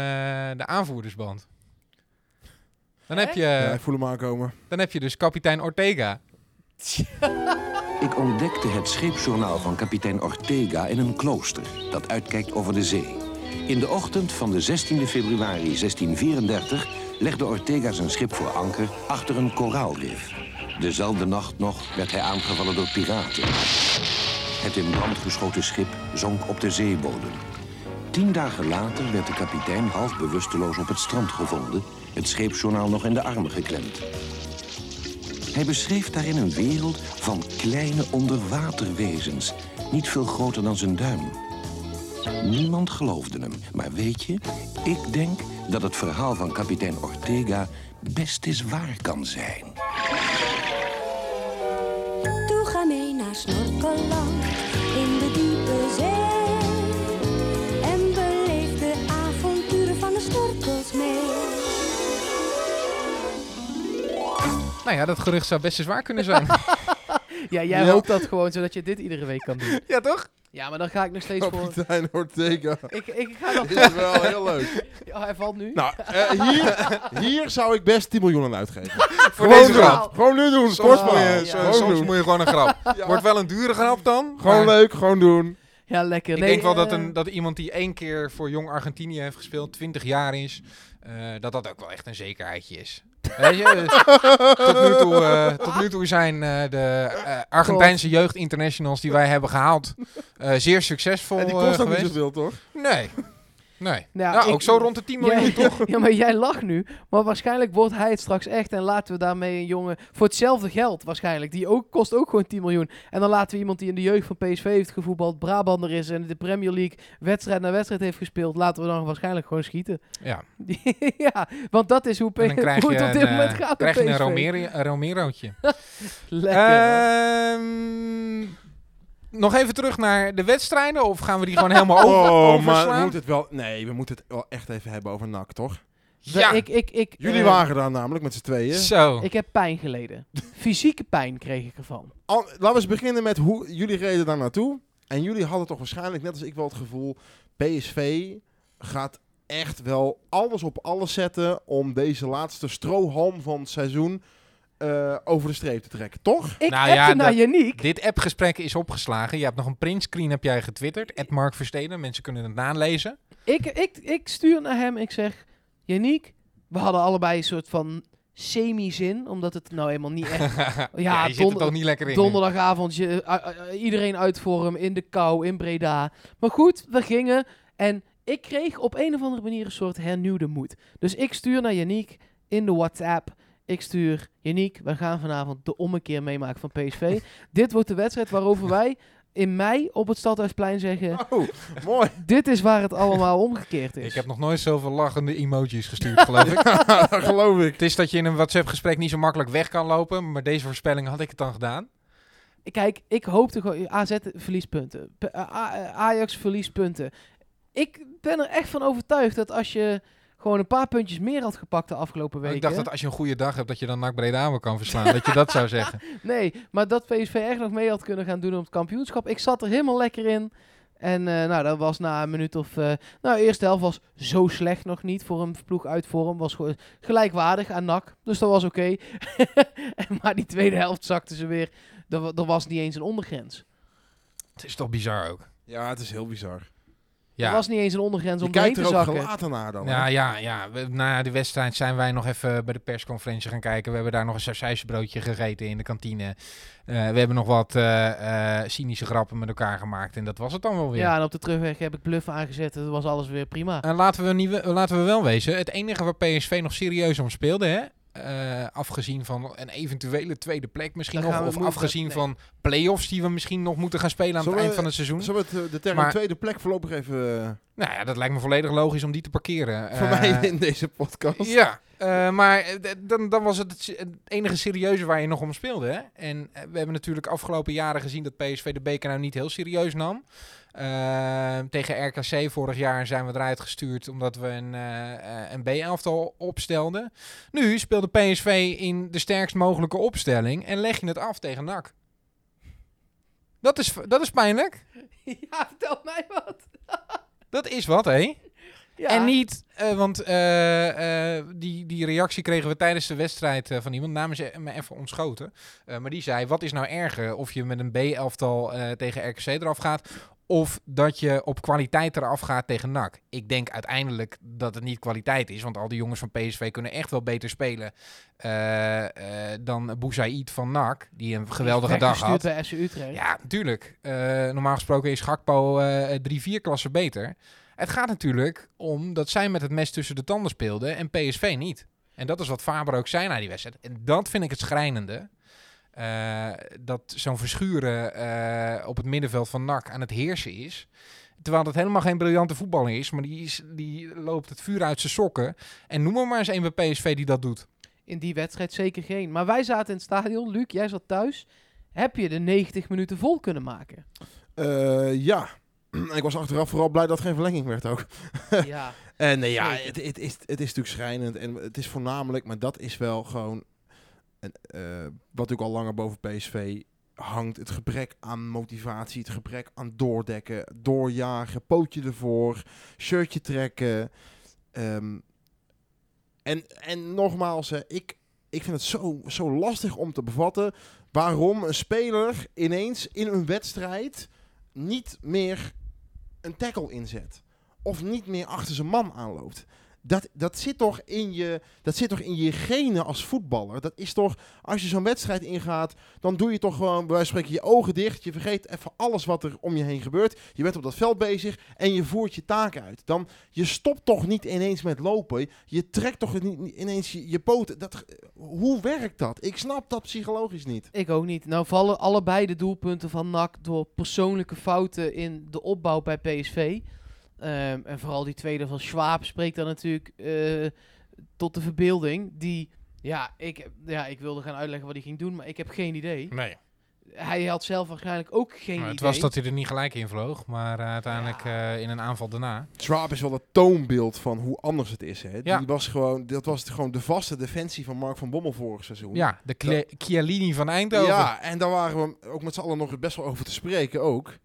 de aanvoerdersband. Dan heb, je, ja, ik voel hem aankomen. dan heb je dus kapitein Ortega. Ik ontdekte het scheepsjournaal van kapitein Ortega in een klooster dat uitkijkt over de zee. In de ochtend van de 16 februari 1634 legde Ortega zijn schip voor anker achter een koraalrif. Dezelfde nacht nog werd hij aangevallen door piraten. Het in brand geschoten schip zonk op de zeebodem. Tien dagen later werd de kapitein half bewusteloos op het strand gevonden, het scheepsjournaal nog in de armen geklemd. Hij beschreef daarin een wereld van kleine onderwaterwezens, niet veel groter dan zijn duim. Niemand geloofde hem, maar weet je, ik denk dat het verhaal van kapitein Ortega best eens waar kan zijn. Toe ga mee naar Snorkeland in de diepe zee. Nou ja, dat gerucht zou best eens waar kunnen zijn. Ja, jij Ja. hoopt dat gewoon, zodat je dit iedere week kan doen. ja, toch? Ja, maar dan ga ik nog steeds voor... Kapitein Ortega. Ik, ik ga dat... Dit is wel heel leuk. Ja, hij valt nu. Nou, eh, hier, hier zou ik best 10 miljoen aan uitgeven. Voor Gewoon deze doen. grap. Gewoon nu doen. Soms, moet je, ja. Gewoon soms doen. moet je gewoon een grap. Ja. Wordt wel een dure grap dan. Gewoon maar leuk, gewoon doen. Ja, lekker. Ik Nee, denk wel dat, eh, een, dat iemand die één keer voor Jong Argentinië heeft gespeeld, 20 jaar is, eh, dat dat ook wel echt een zekerheidje is. Weet je, eh, tot, nu toe, eh, tot nu toe zijn eh, de eh, Argentijnse jeugd internationals die wij hebben gehaald eh, zeer succesvol En die eh, kost ook niet geweest. zoveel, toch? Nee. Nee. Nou, Nou, ik- ook zo rond de 10 miljoen, Jij- toch? Ja, maar jij lacht nu. Maar waarschijnlijk wordt hij het straks echt. En laten we daarmee een jongen. Voor hetzelfde geld waarschijnlijk. Die ook, kost ook gewoon 10 miljoen. En dan laten we iemand die in de jeugd van PSV heeft gevoetbald. Brabander is. En de Premier League wedstrijd na wedstrijd heeft gespeeld. Laten we dan waarschijnlijk gewoon schieten. Ja. ja, want dat is hoe, P- En dan krijg hoe het op dit een, moment eh, gaat. krijg je een PSV. Romero, een Romerootje. Lekker. Nog even terug naar de wedstrijden, of gaan we die gewoon helemaal over, Oh, maar we overslaan? moeten het wel... Nee, we moeten het wel echt even hebben over NAC, toch? ja, Ik, ik, ik, Jullie eh, waren daar namelijk met z'n tweeën. zo. Ik heb pijn geleden. Fysieke pijn kreeg ik ervan. Al- laten we eens beginnen met hoe jullie reden daar naartoe. En jullie hadden toch waarschijnlijk, net als ik wel het gevoel... PSV gaat echt wel alles op alles zetten... om deze laatste strohalm van het seizoen eh, over de streep te trekken, toch? Ik Nou ja, naar Janiek. Dit appgesprek is opgeslagen. Je hebt nog een printscreen heb jij getwitterd. At Mark Versteden. Mensen kunnen het nalezen. Ik, ik, ik stuur naar hem. Ik zeg, Janiek, we hadden allebei een soort van semi-zin. Omdat het nou eenmaal niet echt... Ja, je zit er toch niet lekker in. Donderdagavond, je, eh, eh, iedereen uit voor hem in de kou in Breda. Maar goed, we gingen en ik kreeg op een of andere manier een soort hernieuwde moed. Dus ik stuur naar Yannick in de WhatsApp. Ik stuur Yannick, we gaan vanavond de ommekeer meemaken van PSV. dit wordt de wedstrijd waarover wij in mei op het Stadhuisplein zeggen... Oh, mooi. Dit is waar het allemaal omgekeerd is. Ik heb nog nooit zoveel lachende emojis gestuurd, geloof ik. geloof ik. Het is dat je in een WhatsApp-gesprek niet zo makkelijk weg kan lopen. Maar deze voorspelling had ik het dan gedaan. Kijk, ik hoopte gewoon... AZ verliespunten. P- A- A- Ajax verliespunten. Ik ben er echt van overtuigd dat als je gewoon een paar puntjes meer had gepakt de afgelopen weken... Ik dacht dat als je een goede dag hebt, dat je dan NAC Breda kan verslaan. dat je dat zou zeggen. Nee, maar dat PSV echt nog mee had kunnen gaan doen op het kampioenschap. Ik zat er helemaal lekker in. En eh, nou, dat was na een minuut of... eh nou, de eerste helft was zo slecht nog niet voor een ploeg uit vorm. Was gewoon gelijkwaardig aan NAC. Dus dat was oké. Maar die tweede helft zakte ze weer. Er, er was niet eens een ondergrens. Het is toch bizar ook. Ja, het is heel bizar. Ja. Er was niet eens een ondergrens Je om doorheen kijkt te er ook zakken. gelaten naar dan. Ja, hè? ja, ja. We- Na de wedstrijd zijn wij nog even bij de persconferentie gaan kijken. We hebben daar nog een sausijzenbroodje gegeten in de kantine. Eh, we hebben nog wat eh, eh, cynische grappen met elkaar gemaakt. En dat was het dan wel weer. Ja, en op de terugweg heb ik bluff aangezet. Het was alles weer prima. En laten we, niet, we- laten we wel wezen, het enige waar PSV nog serieus om speelde, hè? Eh, afgezien van een eventuele tweede plek misschien nog. Of afgezien nee. van play-offs die we misschien nog moeten gaan spelen aan Zullen het we- eind van het seizoen. Zullen we het, eh, de term Maar- tweede plek voorlopig even... eh, Nou ja, dat lijkt me volledig logisch om die te parkeren. voor mij in deze podcast. Ja, maar dan, dan was het het enige serieuze waar je nog om speelde. Hè? En we hebben natuurlijk afgelopen jaren gezien dat PSV de beker nou niet heel serieus nam. Eh, tegen RKC vorig jaar zijn we eruit gestuurd omdat we een, eh, een B-elftal opstelden. Nu speelde PSV in de sterkst mogelijke opstelling en leg je het af tegen NAC. Dat is, dat is pijnlijk. ja, vertel mij wat. Dat is wat, hé. Ja. En niet, eh, want eh, die, die reactie kregen we tijdens de wedstrijd van iemand, namen ze me even ontschoten. Maar die zei, wat is nou erger of je met een B-elftal tegen RKC eraf gaat... of dat je op kwaliteit eraf gaat tegen NAC. Ik denk uiteindelijk dat het niet kwaliteit is, want al die jongens van PSV kunnen echt wel beter spelen... eh, eh, dan Boussaïd van NAC, die een geweldige dag had. bij FC Utrecht. Ja, natuurlijk. Eh, normaal gesproken is Gakpo eh, drie, vier klassen beter. Het gaat natuurlijk om dat zij met het mes tussen de tanden speelden en PSV niet. En dat is wat Faber ook zei na die wedstrijd. En dat vind ik het schrijnende. Eh, dat zo'n verschuren eh, op het middenveld van NAC aan het heersen is. Terwijl dat helemaal geen briljante voetballer is. Maar die, is, die loopt het vuur uit zijn sokken. En noem er maar eens een bij PSV die dat doet. In die wedstrijd zeker geen. Maar wij zaten in het stadion. Luc, jij zat thuis. Heb je de 90 minuten vol kunnen maken? Eh, ja. ik was achteraf vooral blij dat geen verlenging werd ook. ja. En nee, ja, het, het, is, het is natuurlijk schrijnend. En het is voornamelijk, maar dat is wel gewoon... een, eh, wat natuurlijk al langer boven PSV hangt. Het gebrek aan motivatie, het gebrek aan doordekken, doorjagen, pootje ervoor, shirtje trekken. Ehm, en, en nogmaals, hè, ik, ik vind het zo, zo lastig om te bevatten waarom een speler ineens in een wedstrijd niet meer een tackle inzet. Of niet meer achter zijn man aanloopt. Dat, dat, zit toch in je, dat zit toch in je genen als voetballer. Dat is toch, als je zo'n wedstrijd ingaat, dan doe je toch gewoon, bij spreken, je ogen dicht. Je vergeet even alles wat er om je heen gebeurt. Je bent op dat veld bezig en je voert je taak uit. Dan, je stopt toch niet ineens met lopen. Je trekt toch niet, niet ineens je, je poten. Dat, hoe werkt dat? Ik snap dat psychologisch niet. Ik ook niet. Nou vallen allebei de doelpunten van NAC door persoonlijke fouten in de opbouw bij PSV. Ehm, en vooral die tweede van Schwab spreekt dan natuurlijk eh, tot de verbeelding. Die, ja ik, ja, ik wilde gaan uitleggen wat hij ging doen, maar ik heb geen idee. Nee. Hij had zelf waarschijnlijk ook geen Maar idee. het was dat hij er niet gelijk in vloog, maar eh, uiteindelijk Ja. eh, in een aanval daarna. Schwab is wel het toonbeeld van hoe anders het is. Hè? Ja. Die was gewoon, dat was gewoon de vaste defensie van Mark van Bommel vorig seizoen. Ja, de Chiellini van Eindhoven. Ja, en daar waren we ook met z'n allen nog best wel over te spreken ook.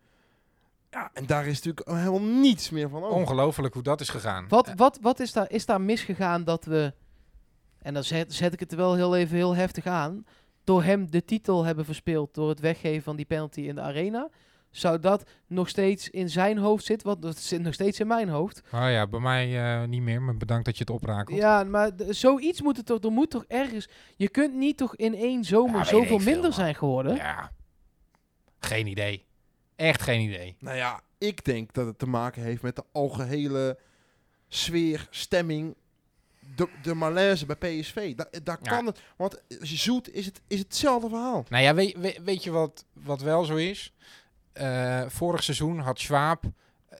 Ja, en daar is natuurlijk helemaal niets meer van over. Ongelooflijk hoe dat is gegaan. Wat, wat, wat is, daar, is daar misgegaan dat we, en dan zet, zet ik het er wel heel even heel heftig aan, door hem de titel hebben verspeeld door het weggeven van die penalty in de arena? Zou dat nog steeds in zijn hoofd zitten? Want dat zit nog steeds in mijn hoofd. Oh ja, bij mij eh, niet meer, maar bedankt dat je het oprakelt. Ja, maar zoiets moet het toch, er moet toch ergens, je kunt niet toch in één zomer Ja, zoveel veel, minder man. zijn geworden? Ja. Geen idee. Echt geen idee. Nou ja, ik denk dat het te maken heeft met de algehele sfeer, stemming, de, de malaise bij PSV. Da, daar Ja. kan het, want zoet is het is hetzelfde verhaal. Nou ja, weet, weet, weet je wat, wat wel zo is? Eh, vorig seizoen had Schwab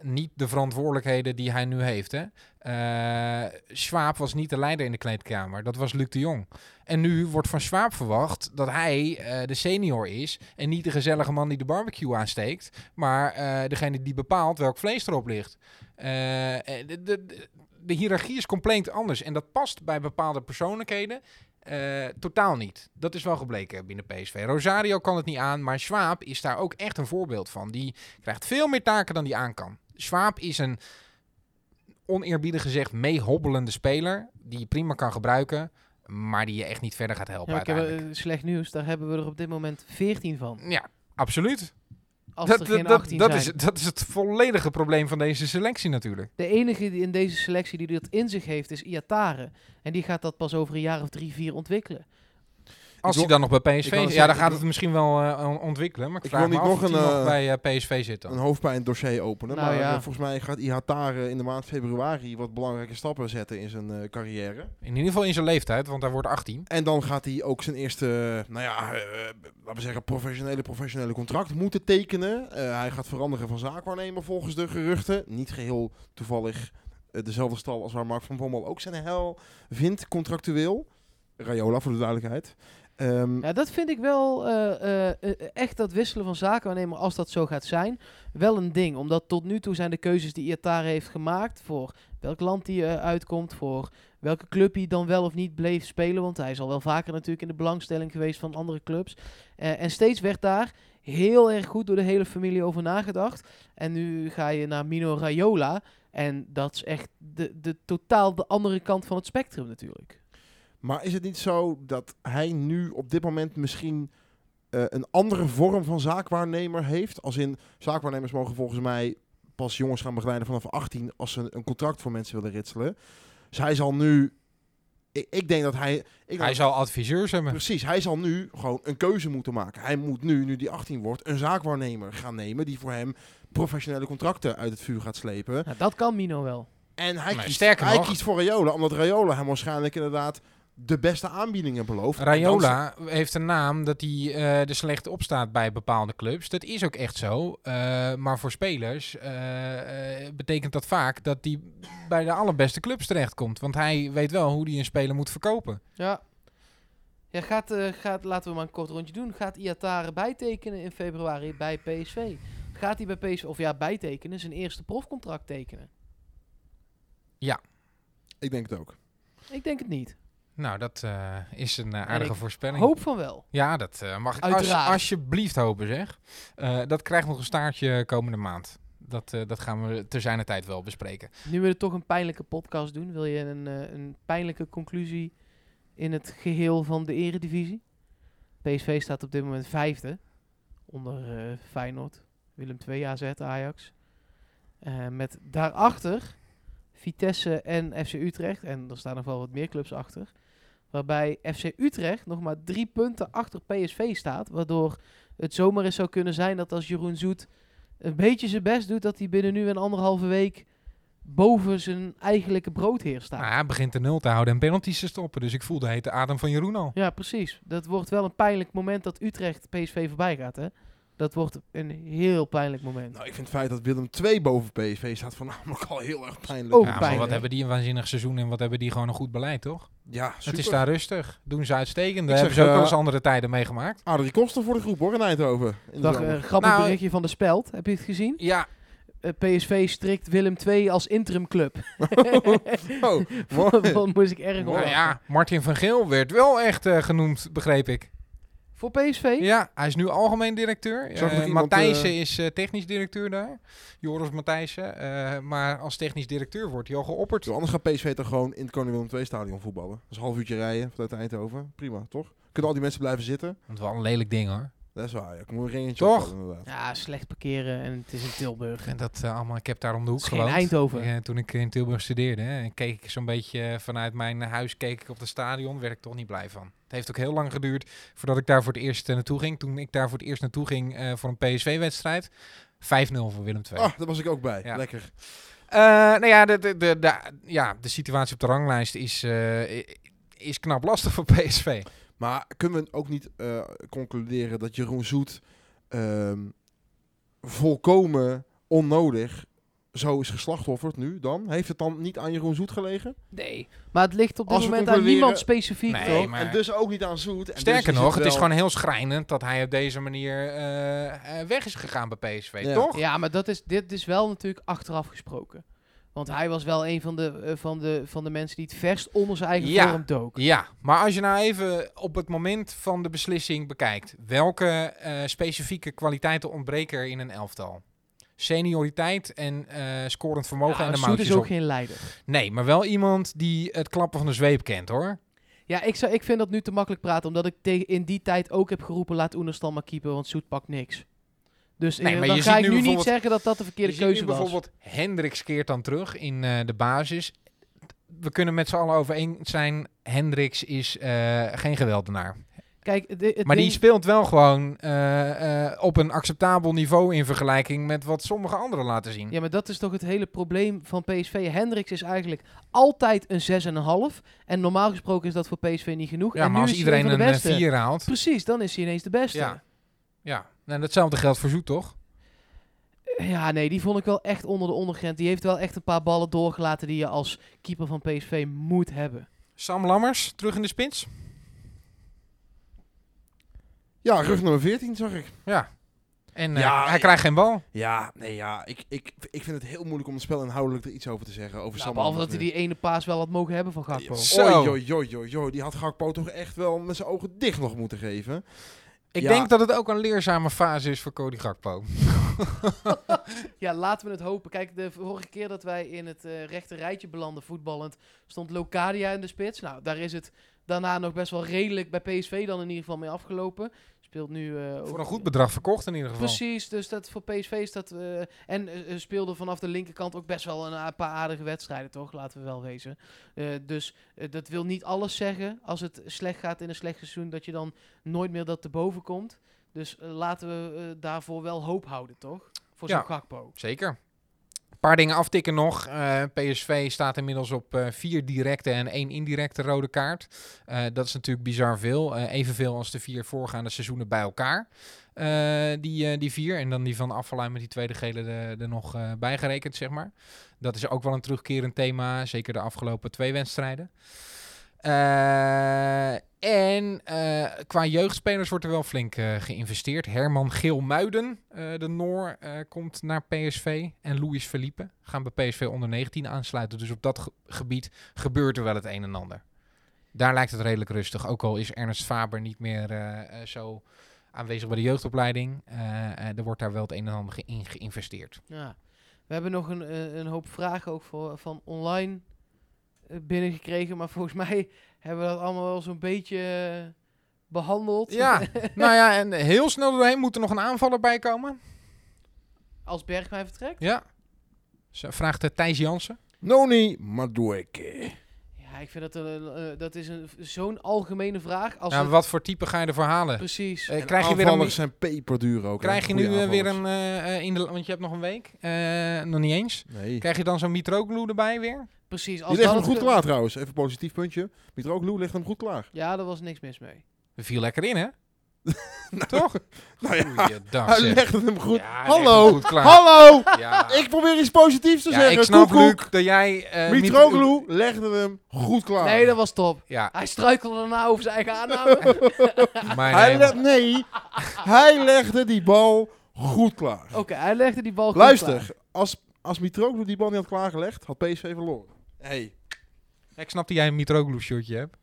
niet de verantwoordelijkheden die hij nu heeft. Hè? Eh, Schwab was niet de leider in de kleedkamer. Dat was Luc de Jong. En nu wordt van Schwab verwacht dat hij eh, de senior is. En niet de gezellige man die de barbecue aansteekt. Maar eh, degene die bepaalt welk vlees erop ligt. Eh, de, de, de, hiërarchie is compleet anders. En dat past bij bepaalde persoonlijkheden. Totaal niet. Dat is wel gebleken binnen PSV. Rosario kan het niet aan, maar Schwab is daar ook echt een voorbeeld van. Die krijgt veel meer taken dan die aan kan. Schwab is een oneerbiedig gezegd meehobbelende speler die je prima kan gebruiken, maar die je echt niet verder gaat helpen Ja, heb uiteindelijk. eh, slecht nieuws, daar hebben we er op dit moment 14 van. Ja, absoluut. als Dat, er geen dat, dat, 18 dat zijn. is, dat is het volledige probleem van deze selectie natuurlijk. De enige die in deze selectie die dat in zich heeft is Iatare. En die gaat dat pas over een jaar of drie, vier ontwikkelen. Als hij dan nog bij PSV zit, ja, dan gaat het misschien wel eh, on- ontwikkelen. Maar ik, Ik vraag wil me niet af nog een, nog eh, bij eh, PSV zit dan. een hoofdpijndossier openen. Nou maar ja. volgens mij gaat Ihatare in de maand februari wat belangrijke stappen zetten in zijn eh, carrière. In ieder geval in zijn leeftijd, want hij wordt 18. En dan gaat hij ook zijn eerste, nou ja, laten we zeggen, professionele, professionele contract moeten tekenen. Eh, hij gaat veranderen van zaakwaarnemer volgens de geruchten. Niet geheel toevallig dezelfde stal als waar Mark van Bommel ook zijn hel vindt contractueel. Rayola voor de duidelijkheid. Ehm, Ja, dat vind ik wel eh, eh, eh, echt dat wisselen van zakenwaarnemer, als dat zo gaat zijn, wel een ding. Omdat tot nu toe zijn de keuzes die Iatare heeft gemaakt voor welk land hij uitkomt, voor welke club hij dan wel of niet bleef spelen. Want hij is al wel vaker natuurlijk in de belangstelling geweest van andere clubs. En steeds werd daar heel erg goed door de hele familie over nagedacht. En nu ga je naar Mino Raiola. En dat is echt de, de totaal de andere kant van het spectrum natuurlijk. Maar is het niet zo dat hij nu op dit moment misschien eh, een andere vorm van zaakwaarnemer heeft? Als in, zaakwaarnemers mogen volgens mij pas jongens gaan begeleiden vanaf 18 als ze een contract voor mensen willen ritselen. Dus hij zal nu, ik, ik denk dat hij... Ik Hij zal adviseurs hebben. Precies, hij zal nu gewoon een keuze moeten maken. Hij moet nu, nu die 18 wordt, een zaakwaarnemer gaan nemen die voor hem professionele contracten uit het vuur gaat slepen. Nou, dat kan Mino wel. En hij, kiest, hij nog- kiest voor Rayola, omdat Rayola hem waarschijnlijk inderdaad de beste aanbiedingen belooft. Dan- Rayola heeft een naam dat hij eh, er slecht op staat bij bepaalde clubs. Dat is ook echt zo. Eh, maar voor spelers eh, betekent dat vaak dat hij bij de allerbeste clubs terechtkomt. Want hij weet wel hoe hij een speler moet verkopen. Ja. Ja, gaat, eh, gaat, laten we maar een kort rondje doen. Gaat Iatare bijtekenen in februari bij PSV? Gaat hij bij PSV, of ja, bijtekenen, zijn eerste profcontract tekenen? Ik denk het ook. Ik denk het niet. Nou, dat eh, is een eh, aardige ik voorspelling. Hoop van wel. Ja, dat eh, mag ik als, alsjeblieft hopen, zeg. Dat krijgt nog een staartje komende maand. Dat, dat gaan we ter zijner tijd wel bespreken. Nu we toch een pijnlijke podcast doen, wil je een, een pijnlijke conclusie in het geheel van de eredivisie? PSV staat op dit moment vijfde. Onder Feyenoord, Willem II, AZ, Ajax. Met daarachter Vitesse en FC Utrecht. En er staan nog wel wat meer clubs achter. Waarbij FC Utrecht nog maar drie punten achter PSV staat. Waardoor het zomaar eens zou kunnen zijn dat als Jeroen Zoet een beetje zijn best doet, dat hij binnen nu en anderhalve week boven zijn eigenlijke broodheer staat. Nou, hij begint de nul te houden en penalties te stoppen. Dus ik voel de hete adem van Jeroen al. Ja, precies. Dat wordt wel een pijnlijk moment dat Utrecht PSV voorbij gaat, hè? Dat wordt een heel pijnlijk moment. Nou, ik vind het feit dat Willem 2 boven PSV staat voornamelijk al heel erg pijnlijk. Ook Ja, maar wat hebben die een waanzinnig seizoen en wat hebben die gewoon een goed beleid, toch? Ja, super. Het is daar rustig. Doen ze uitstekend. Daar Ik hebben zeg, ze ook wel eh, eens andere tijden meegemaakt. Adrie Koster voor de groep hoor, in Eindhoven. In Dag, eh, grappig Nou, berichtje van de Speld. Heb je het gezien? Ja, Eh, PSV strikt Willem II als interimclub. oh, mooi. Dat moest ik erg om nou ja, Martin van Geel werd wel echt genoemd, begreep ik. Voor PSV? Ja, hij is nu algemeen directeur. Iemand, Matthijssen eh, is eh, technisch directeur daar. Joris Matthijssen. Eh, maar als technisch directeur wordt hij al geopperd. Zo, anders gaat PSV toch gewoon in het Koning Willem 2 stadion voetballen. Dat is een half uurtje rijden vanuit Eindhoven. Prima, toch? Kunnen al die mensen blijven zitten? Dat is wel een lelijk ding hoor. Dat is waar, ja. Ik moet een ringetje Toch? opvallen. Ja, slecht parkeren en het is in Tilburg. En dat eh, allemaal, ik heb daar om de hoek gewoond. Eindhoven. Eh, toen ik in Tilburg studeerde. Hè, en keek ik zo'n beetje eh, vanuit mijn huis keek ik op het stadion. Werd ik toch niet blij van. Het heeft ook heel lang geduurd voordat ik daar voor het eerst naartoe ging. Toen ik daar voor het eerst naartoe ging eh, voor een PSV-wedstrijd. 5-0 voor Willem II. Ah, daar was ik ook bij. Ja. Lekker. Eh, nou ja de, de, de, de- ja, de situatie op de ranglijst is, eh, is knap lastig voor PSV. Maar kunnen we ook niet eh, concluderen dat Jeroen Zoet ehm, volkomen onnodig zo is geslachtofferd nu dan? Heeft het dan niet aan Jeroen Zoet gelegen? Nee. Maar het ligt op dit Als moment aan niemand specifiek, Nee, toch? maar- En dus ook niet aan Zoet. En Sterker dus nog, het is gewoon heel schrijnend dat hij op deze manier eh, eh, weg is gegaan bij PSV, Ja. toch? Ja, maar dat is, dit is wel natuurlijk achteraf gesproken. Want hij was wel een van de, eh, van de, van de mensen die het verst onder zijn eigen Ja. vorm dook. Ja, maar als je nou even op het moment van de beslissing bekijkt, welke eh, specifieke kwaliteiten ontbreken er in een elftal? Senioriteit en eh, scorend vermogen Ja, en de Soet mouwtjes is ook op. geen leider. Nee, maar wel iemand die het klappen van de zweep kent, hoor. Ja, ik, zou, ik vind dat nu te makkelijk praten. Omdat ik tegen, in die tijd ook heb geroepen... laat Oenerstal maar keeper, want Soet pakt niks. Dus Nee, eh, maar dan je ga ziet ik nu niet zeggen dat dat de Je verkeerde ziet nu keuze was. bijvoorbeeld Hendricks keert dan terug in eh, de basis. We kunnen met z'n allen over eens zijn, Hendricks is eh, geen geweldenaar. Kijk, het Maar die speelt wel gewoon op een acceptabel niveau in vergelijking met wat sommige anderen laten zien. Ja, maar dat is toch het hele probleem van PSV. Hendricks is eigenlijk altijd een 6,5. En normaal gesproken is dat voor PSV niet genoeg. Ja, en maar nu als iedereen een de eh, beste. 4 haalt. Precies, dan is hij ineens de beste. Ja. Ja, en datzelfde geldt voor Zoet, toch? Ja, nee, die vond ik wel echt onder de ondergrens. Die heeft wel echt een paar ballen doorgelaten die je als keeper van PSV moet hebben. Sam Lammers, terug in de spits. Ja, rug nummer 14 zag ik. Ja. En eh, Ja, hij ik- krijgt geen bal. Ja, nee, ja. Ik, ik, ik vind het heel moeilijk om het spel inhoudelijk er iets over te zeggen. Over Nou, Sam behalve dat hij die ene paas wel had mogen hebben van Gakpo. Zo. Oei, oei, oei, oei, oei. Die had Gakpo toch echt wel met zijn ogen dicht nog moeten geven. Ik Ja. denk dat het ook een leerzame fase is voor Cody Gakpo. Ja, laten we het hopen. Kijk, de vorige keer dat wij in het eh rechte rijtje belanden voetballend, stond Locadia in de spits. Nou, daar is het daarna nog best wel redelijk bij PSV dan in ieder geval mee afgelopen. Speelt nu... eh, Voor een goed bedrag verkocht in ieder geval. Precies, dus dat voor PSV is dat... eh, en eh, speelde vanaf de linkerkant ook best wel een paar aardige wedstrijden, toch? Laten we wel wezen. Dus dat wil niet alles zeggen. Als het slecht gaat in een slecht seizoen, dat je dan nooit meer dat te boven komt. Dus laten we daarvoor wel hoop houden, toch? Voor Ja. zo'n Gakpo. Zeker. Paar dingen aftikken nog. Eh, PSV staat inmiddels op eh, vier directe en één indirecte rode kaart. Eh, dat is natuurlijk bizar veel. Evenveel als de vier voorgaande seizoenen bij elkaar. Die, die vier. En dan die van Afvalijn met die tweede gele er, nog bijgerekend, zeg maar. Dat is ook wel een terugkerend thema. Zeker de afgelopen twee wedstrijden. En eh, qua jeugdspelers wordt er wel flink eh, geïnvesteerd. Herman Geel-Muiden, eh, de Noor, komt naar PSV. En Luis Felipe gaan bij PSV onder 19 aansluiten. Dus op dat ge- gebied gebeurt er wel het een en ander. Daar lijkt het redelijk rustig. Ook al is Ernest Faber niet meer zo aanwezig bij de jeugdopleiding. Er wordt daar wel het een en ander in geïnvesteerd. Ja. We hebben nog een, een hoop vragen ook voor, van online binnengekregen. Maar volgens mij hebben we dat allemaal wel zo'n beetje eh, behandeld. Ja, nou ja, en heel snel doorheen moet er nog een aanvaller bij komen. Als Bergwijn vertrekt. Ja. Zo vraagt eh, Thijs Jansen. Noni Madueke. Ja, ik vind dat, een, eh, dat is een, zo'n algemene vraag. Als Ja, het- wat voor type ga je ervoor halen? Precies. Eh, krijg je weer een, zijn peperduur ook. krijg je nu eh, weer een eh, eh, in de want je hebt nog een week, eh, nog niet eens. Nee. Krijg je dan zo'n Mitroglou erbij weer? Precies. Als Die ligt dat hem goed klaar trouwens. Even een positief puntje. Mitroglou ligt hem goed klaar. Ja, daar was niks mis mee. We viel lekker in, hè? Toch? Nou ja, Goeiedag, hij legde hem goed. Ja, Hallo! hem goed klaar. Hallo! Ja. Ik probeer iets positiefs te ja, zeggen. ik snap. Luc, dat jij... eh, Mitroglou legde hem goed klaar. Nee, dat was top. Ja, Hij struikelde daarna over zijn eigen aanname. maar Hij nee. le- nee, hij legde die bal goed klaar. Oké, hij legde die bal goed Luister, klaar. als, als Mitroglou die bal niet had klaargelegd, had PSV verloren. Hey. Ik snap dat jij een Mitroglou shirtje hebt.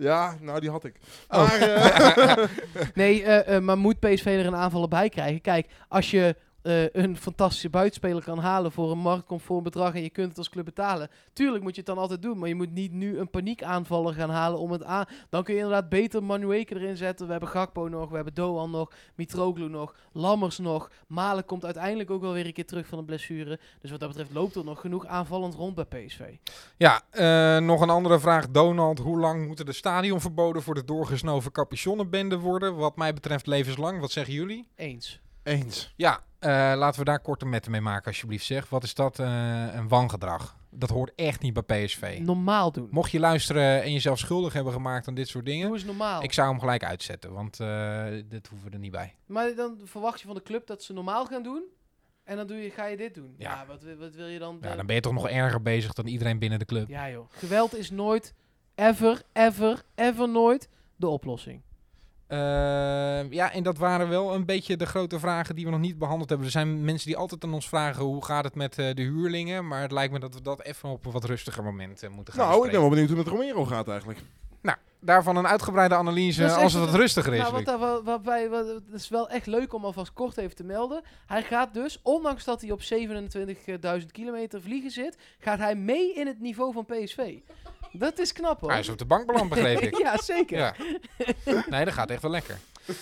Ja, nou die had ik. Oh. Maar, eh, Nee, eh, eh, maar moet PSV er een aanvaller bij krijgen? Kijk, als je eh, een fantastische buitenspeler kan halen voor een marktconform bedrag en je kunt het als club betalen. Tuurlijk moet je het dan altijd doen, maar je moet niet nu een paniekaanvaller gaan halen om het aan. Dan kun je inderdaad beter Manueke erin zetten. We hebben Gakpo nog, we hebben Doan nog, Mitroglou nog, Lammers nog. Malen komt uiteindelijk ook wel weer een keer terug van een blessure. Dus wat dat betreft loopt er nog genoeg aanvallend rond bij PSV. Ja, eh, nog een andere vraag. Donald, hoe lang moeten de stadionverboden voor de doorgesnoven capuchonnenbende worden? Wat mij betreft levenslang. Wat zeggen jullie? Eens. eens. Ja, laten we daar korte metten mee maken alsjeblieft zeg. Wat is dat? eh, een wangedrag. Dat hoort echt niet bij PSV. Normaal doen. Mocht je luisteren en jezelf schuldig hebben gemaakt aan dit soort dingen, eens normaal. ik zou hem gelijk uitzetten, want eh, dit hoeven we er niet bij. Maar dan verwacht je van de club dat ze normaal gaan doen. En dan doe je, ga je dit doen. Ja. Ja, wat, wat wil je dan? Ja, dan- dan ben je toch nog erger bezig dan iedereen binnen de club. Ja joh. Geweld is nooit, ever, ever, ever nooit de oplossing. Eh, ja, en dat waren wel een beetje de grote vragen die we nog niet behandeld hebben. Er zijn mensen die altijd aan ons vragen hoe gaat het met eh, de huurlingen. Maar het lijkt me dat we dat even op een wat rustiger moment eh, moeten gaan Nou, ik ben wel benieuwd hoe het met Romero gaat eigenlijk. Daarvan een uitgebreide analyse als het wat rustiger is. Nou, wat, wat wij, wat, het is wel echt leuk om alvast kort even te melden. Hij gaat dus, ondanks dat hij op 27.000 kilometer vliegen zit, gaat hij mee in het niveau van PSV. Dat is knap hoor. Hij is op de bank beland, begreep ik. ja, zeker. Ja. Nee, dat gaat echt wel lekker.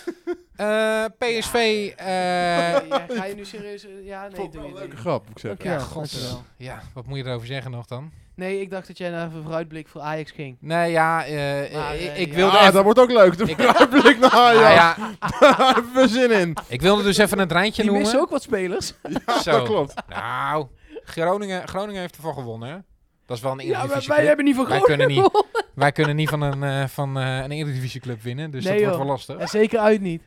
Eh, PSV... eh, Ja, ga je nu serieus... eh, Ja, nee, Vond doe wel je een leuke niet. grap, moet ik zeggen. Dankjewel, ja, god. Ja, wat moet je erover zeggen nog dan? Nee, ik dacht dat jij naar een vooruitblik voor Ajax ging. Nee, ja, eh, Maar, ik, wilde Ja, even... dat wordt ook leuk. De vooruitblik naar Nou Ajax. ja, Daar hebben we zin in. ik wilde dus even een treintje Die noemen. missen ook wat spelers. Ja, Zo. dat klopt. Nou, Groningen, Groningen heeft ervan gewonnen, hè? Dat is wel een Ja, maar Eredivisie wij club. hebben niet van Wij kunnen niet. gewonnen. Wij kunnen niet van een, eh van, eh een Eredivisie club winnen, dus Nee, dat wordt joh. wel lastig. En zeker uit niet.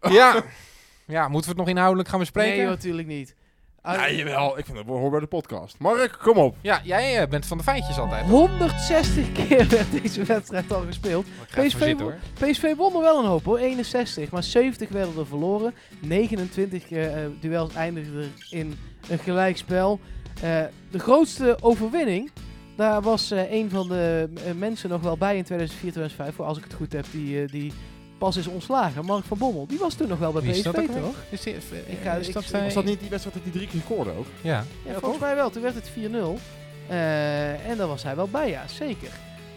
Ja. ja, moeten we het nog inhoudelijk gaan bespreken? Nee, natuurlijk niet. Uit- Ja, jawel. Ik vind dat hoort bij de podcast. Mark, kom op. Ja, jij eh, bent van de feitjes altijd. 160 keer werd deze wedstrijd al gespeeld. Ik ga even PSV zitten, hoor. PSV won er wel een hoop hoor, 61. Maar 70 werden er verloren. 29 eh, eh, duels eindigden er in een gelijkspel. Eh, de grootste overwinning, daar was eh, een van de eh, mensen nog wel bij in 2004, 2005. Als ik het goed heb, die, die pas is ontslagen. Mark van Bommel. Die was toen nog wel bij PSV toch? Is, die, Ik ga- is ik- dat, ik- Was dat niet die wedstrijd dat hij drie keer scoorde ook? Ja. Ja, volgens mij wel. Toen werd het 4-0. Eh, en daar was hij wel bij, ja, zeker.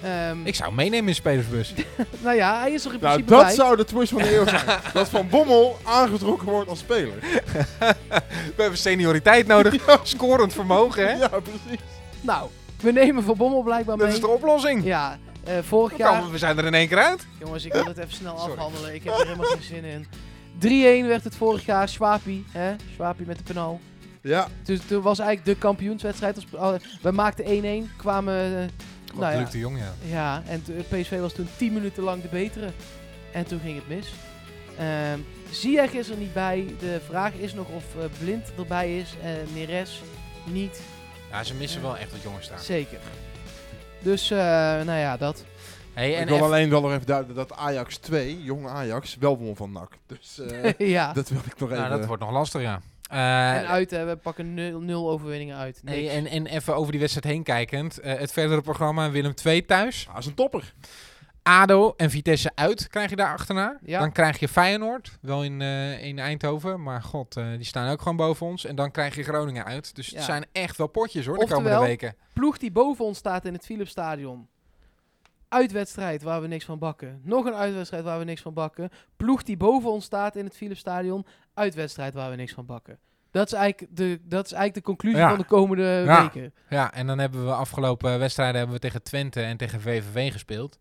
Ehm, Ik zou hem meenemen in de spelersbus. nou ja, hij is er in Nou, principe dat bij. zou de twist van de eeuw zijn. dat Van Bommel aangetrokken wordt als speler. We hebben senioriteit nodig. Scorend vermogen, hè? Ja, precies. Nou, we nemen Van Bommel blijkbaar Dat mee. is de oplossing. Ja, eh, vorig jaar... we- zijn er in één keer uit. Jongens, ik wil het even snel Sorry. afhandelen. Ik heb er helemaal geen zin in. 3-1 werd het vorig jaar. Schwapi, hè? Schwapi met de penal. Ja, Dus toen was eigenlijk de kampioenswedstrijd. Als- oh, we maakten 1-1, kwamen... eh, Nou ja, Luc de Jong, ja. ja, en PSV was toen 10 minuten lang de betere. En toen ging het mis. Ehm Ziyech is er niet bij. De vraag is nog of eh, Blind erbij is. en Neres niet. Ja, ze missen wel echt wat jongens daar. Zeker. Dus, eh, nou ja, dat. Hey, en ik wil alleen wel nog even duiden dat Ajax 2, jonge Ajax, wel won van NAC. Dus eh, ja. dat wil ik nog even... nou, dat wordt nog lastig, ja. Eh, en uit, hè, we pakken nul, nul overwinningen uit. nee, Niks. en, en even over die wedstrijd heen kijkend. eh, het verdere programma Willem 2 thuis. Ah, is een topper. ADO en Vitesse uit krijg je daar achterna. Ja. Dan krijg je Feyenoord, wel in, eh, in Eindhoven. Maar god, eh, die staan ook gewoon boven ons. En dan krijg je Groningen uit. Dus Ja. het zijn echt wel potjes hoor, de Oftewel, komende weken. Ploeg die boven ons staat in het Philipsstadion. Uitwedstrijd waar we niks van bakken. Nog een uitwedstrijd waar we niks van bakken. Ploeg die boven ons staat in het Philipsstadion. Uitwedstrijd waar we niks van bakken. Dat is eigenlijk de, dat is eigenlijk de conclusie Ja. van de komende Ja. weken. Ja, en dan hebben we afgelopen wedstrijden hebben we tegen Twente en tegen VVV gespeeld.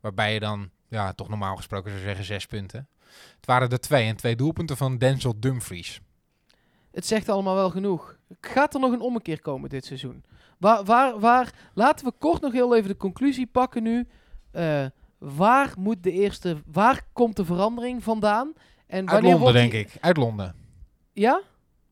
Waarbij je dan, ja, toch normaal gesproken zou zeggen zes punten. Het waren er twee en twee doelpunten van Denzel Dumfries. Het zegt allemaal wel genoeg. Gaat er nog een ommekeer komen dit seizoen? Waar, waar, waar, laten we kort nog heel even de conclusie pakken nu. Eh, waar moet de eerste, waar komt de verandering vandaan? En Uit Londen, wordt denk ik. Uit Londen. Ja?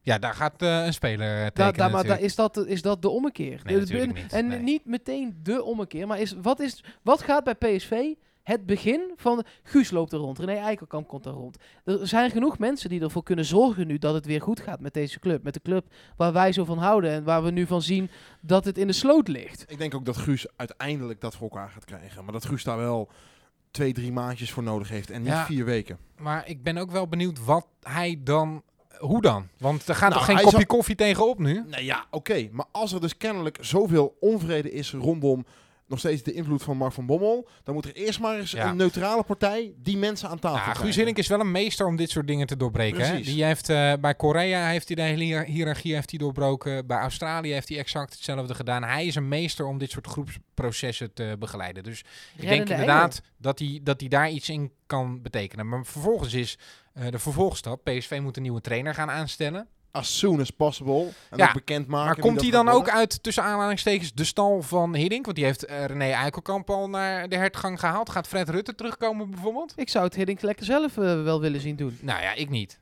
Ja, daar gaat eh, een speler eh, Da, da- maar da- is, dat, is dat de ommekeer? Nee, De- niet. En Nee. niet meteen de ommekeer, maar is, wat, is, wat gaat bij PSV het begin van... Guus loopt er rond, René Eikelkamp komt er rond. Er zijn genoeg mensen die ervoor kunnen zorgen nu dat het weer goed gaat met deze club. Met de club waar wij zo van houden en waar we nu van zien dat het in de sloot ligt. Ik denk ook dat Guus uiteindelijk dat voor elkaar gaat krijgen. Maar dat Guus daar wel twee, drie maandjes voor nodig heeft. En niet Ja. vier weken. Maar ik ben ook wel benieuwd wat hij dan... Hoe dan? Want er gaat Nou, toch geen kopje zal- koffie tegenop nu? Nee, ja, oké. Maar als er dus kennelijk zoveel onvrede is rondom nog steeds de invloed van Mark van Bommel, dan moet er eerst maar eens Ja. een neutrale partij die mensen aan tafel Ja, Guus. Hiddink is wel een meester om dit soort dingen te doorbreken. Hè? Die heeft, eh, bij Korea heeft hij de hele hiërarchie heeft hij doorbroken. Bij Australië heeft hij exact hetzelfde gedaan. Hij is een meester om dit soort groepsprocessen te begeleiden. Dus ik denk inderdaad dat hij, dat hij daar iets in kan betekenen. Maar vervolgens is eh, de vervolgstap. PSV moet een nieuwe trainer gaan aanstellen. As soon as possible. En Ja, ook bekendmaken. Maar komt hij dan ook worden. uit, tussen aanhalingstekens, de stal van Hiddink? Want die heeft eh, René Eikelkamp al naar de hertgang gehaald. Gaat Fred Rutte terugkomen bijvoorbeeld? Ik zou het Hiddink lekker zelf eh, wel willen zien doen. Nou ja, ik niet.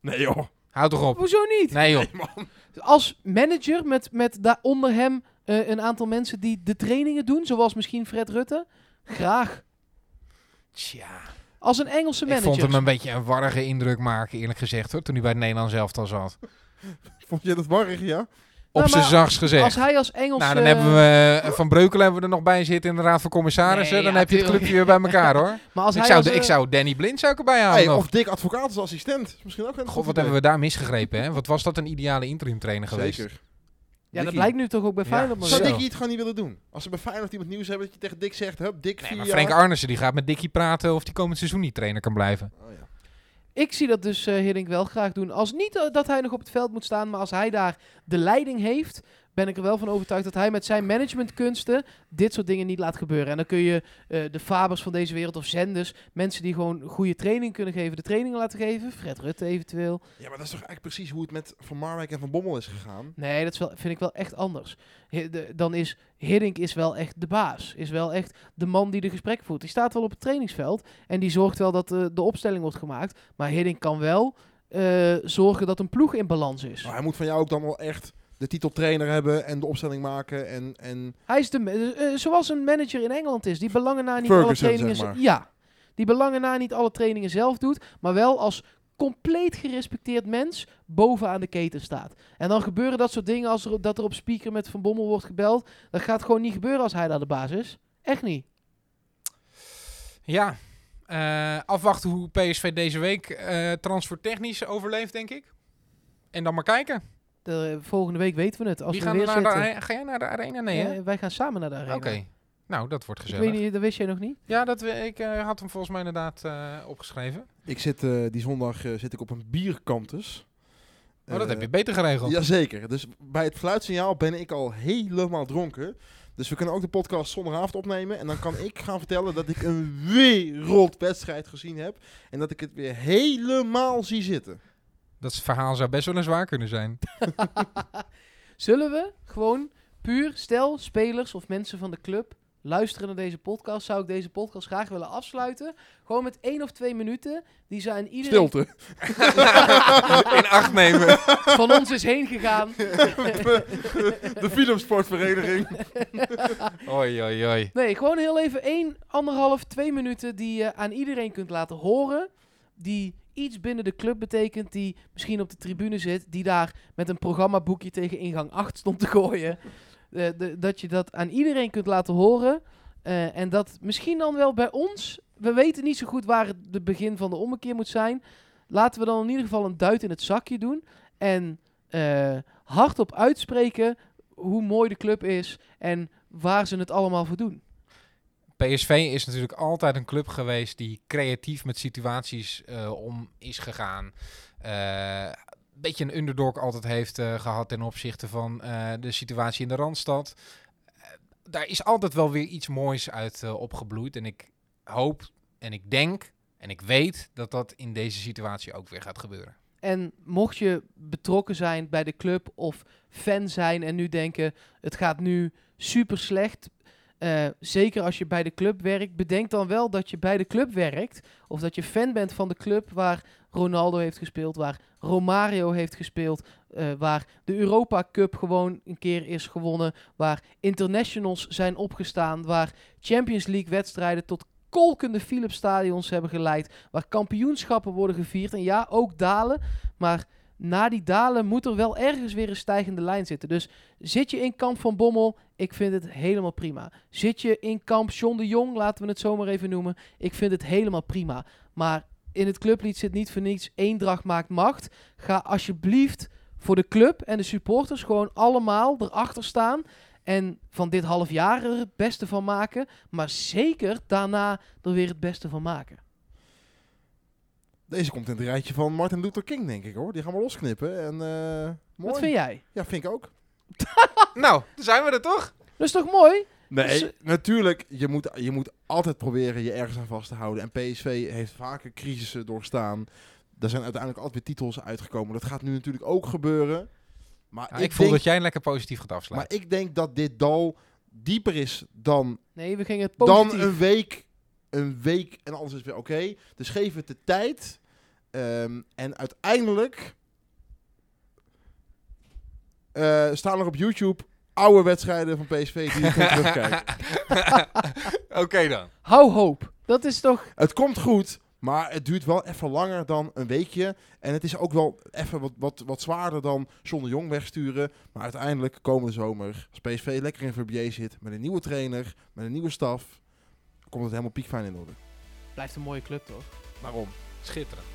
Nee joh. Houd toch op. Hoezo niet? Nee joh. Als manager met, met daaronder hem eh, een aantal mensen die de trainingen doen, zoals misschien Fred Rutte, graag. Tja. Als een Engelse Ik manager. vond hem een beetje een warrige indruk maken, eerlijk gezegd, hoor, toen hij bij het Nederlands elftal zat. Vond je dat warrig, ja? Op Nou, zijn zachts gezegd. Als hij als Engelse... nou, dan hebben we eh, Van Breukelen hebben we er nog bij zitten in de Raad van Commissarissen. Nee, dan ja, heb je het clubje weer bij elkaar, hoor. Maar als ik, hij zou, als, ik zou Danny Blind zou ik erbij halen Hey, of Dick Advocaat als assistent. Is Misschien ook een God, wat hebben we daar misgegrepen, hè? Wat was dat een ideale interim trainer geweest? Zeker. Ja, dat blijkt nu toch ook bij. Feyenoord. maar Zou wel. Dikkie het gewoon niet willen doen? Als ze bij Feyenoord iemand nieuws hebben dat je tegen Dick zegt, hup, Dick Nee, vier maar jaar. Frank Arnissen die gaat met Dickie praten of die komend seizoen niet trainer kan blijven. Oh, ja. Ik zie dat dus eh Hiddink wel graag doen. Als niet eh, dat hij nog op het veld moet staan, maar als hij daar de leiding heeft, ben ik er wel van overtuigd dat hij met zijn managementkunsten dit soort dingen niet laat gebeuren. En dan kun je eh, de Fabers van deze wereld of zenders, mensen die gewoon goede training kunnen geven, de trainingen laten geven. Fred Rutte eventueel. ja, maar dat is toch eigenlijk precies hoe het met Van Marwijk en Van Bommel is gegaan? Nee, dat is wel, vind ik wel echt anders. De- dan is Hiddink is wel echt de baas. Is wel echt de man die de gesprek voert. Die staat wel op het trainingsveld en die zorgt wel dat eh, de opstelling wordt gemaakt. Maar Hiddink kan wel eh, zorgen dat een ploeg in balans is. Maar hij moet van jou ook dan wel echt de titeltrainer hebben en de opstelling maken en... en Hij is de, eh, eh, zoals een manager in Engeland is, die belangen na niet Ferguson, alle trainingen... zeg maar. z- Ja, die belangen na niet alle trainingen zelf doet, maar wel als compleet gerespecteerd mens bovenaan de keten staat. En dan gebeuren dat soort dingen als er, dat er op speaker met Van Bommel wordt gebeld. Dat gaat gewoon niet gebeuren als hij daar de baas is. Echt niet. Ja, eh, afwachten hoe PSV deze week eh transfertechnisch overleeft, denk ik. En dan maar kijken. De, eh, volgende week weten we het. Als Wie we gaan weer naar de, zitten. are- ga jij naar de arena? Nee, hè? Eh, wij gaan samen naar de Oké. arena. Nou, dat wordt Ik gezellig. weet niet, dat wist jij nog niet? Ja, dat we, ik eh, had hem volgens mij inderdaad eh, opgeschreven. Ik zit eh, die zondag eh, zit ik op een bierkantus. Maar Oh, dat Eh, heb je beter geregeld. Jazeker. Dus bij het fluitsignaal ben ik al helemaal dronken. Dus we kunnen ook de podcast zondagavond opnemen. En dan kan ik gaan vertellen dat ik een wereldwedstrijd gezien heb. En dat ik het weer helemaal zie zitten. Dat verhaal zou best wel eens waar kunnen zijn. Zullen we gewoon puur, stel spelers of mensen van de club luisteren naar deze podcast, zou ik deze podcast graag willen afsluiten. Gewoon met één of twee minuten die ze aan iedereen Stilte. In acht nemen. van ons is heen gegaan. de filmsportvereniging. Oi, oi, oi. Nee, gewoon heel even één, anderhalf, twee minuten die je aan iedereen kunt laten horen. Die iets binnen de club betekent, die misschien op de tribune zit, die daar met een programmaboekje tegen ingang 8 stond te gooien. Eh, de- dat je dat aan iedereen kunt laten horen. Eh, en dat misschien dan wel bij ons, we weten niet zo goed waar het de begin van de ommekeer moet zijn. Laten we dan in ieder geval een duit in het zakje doen. En eh, hardop uitspreken hoe mooi de club is en waar ze het allemaal voor doen. PSV is natuurlijk altijd een club geweest die creatief met situaties eh, om is gegaan. Eh, een beetje een underdog altijd heeft eh, gehad ten opzichte van de situatie in de Randstad. Daar is altijd wel weer iets moois uit opgebloeid. En ik hoop en ik denk en ik weet dat dat in deze situatie ook weer gaat gebeuren. En mocht je betrokken zijn bij de club of fan zijn en nu denken het gaat nu super slecht. Eh, zeker als je bij de club werkt, bedenk dan wel dat je bij de club werkt. Of dat je fan bent van de club waar Ronaldo heeft gespeeld, waar Romario heeft gespeeld, eh, waar de Europa Cup gewoon een keer is gewonnen, waar internationals zijn opgestaan, waar Champions League wedstrijden tot kolkende Philips stadions hebben geleid, waar kampioenschappen worden gevierd. En ja, ook dalen, maar na die dalen moet er wel ergens weer een stijgende lijn zitten. Dus zit je in kamp van Bommel, ik vind het helemaal prima. Zit je in kamp John de Jong, laten we het zomaar even noemen, ik vind het helemaal prima. Maar in het clublied zit niet voor niets eendracht maakt macht. Ga alsjeblieft voor de club en de supporters gewoon allemaal erachter staan. En van dit half jaar er het beste van maken. Maar zeker daarna er weer het beste van maken. Deze komt in het rijtje van Martin Luther King, denk ik hoor. Die gaan we losknippen. En, eh, mooi. Wat vind jij? Ja, vind ik ook. Nou, dan zijn we er toch? Dat is toch mooi? Nee, Dus- natuurlijk. Je moet, je moet altijd proberen je ergens aan vast te houden. En PSV heeft vaker crisissen doorstaan. Er zijn uiteindelijk altijd weer titels uitgekomen. Dat gaat nu natuurlijk ook gebeuren. Maar, Nou, ik ik, voel denk, dat jij lekker positief gaat afsluiten. maar ik denk dat dit dal dieper is dan, Nee, we gingen het dan positief. een week. Een week en alles is weer oké. Dus geef het de tijd. Ehm, en uiteindelijk eh, staan er op YouTube oude wedstrijden van PSV die je kunt terugkijken. Oké dan. Hou hoop. Dat is toch... Het komt goed, maar het duurt wel even langer dan een weekje. En het is ook wel even wat, wat, wat zwaarder dan John de Jong wegsturen. Maar uiteindelijk komende zomer, als PSV lekker in Verbier zit, met een nieuwe trainer, met een nieuwe staf, komt het helemaal piekfijn in orde. Blijft een mooie club, toch? Waarom? Schitterend.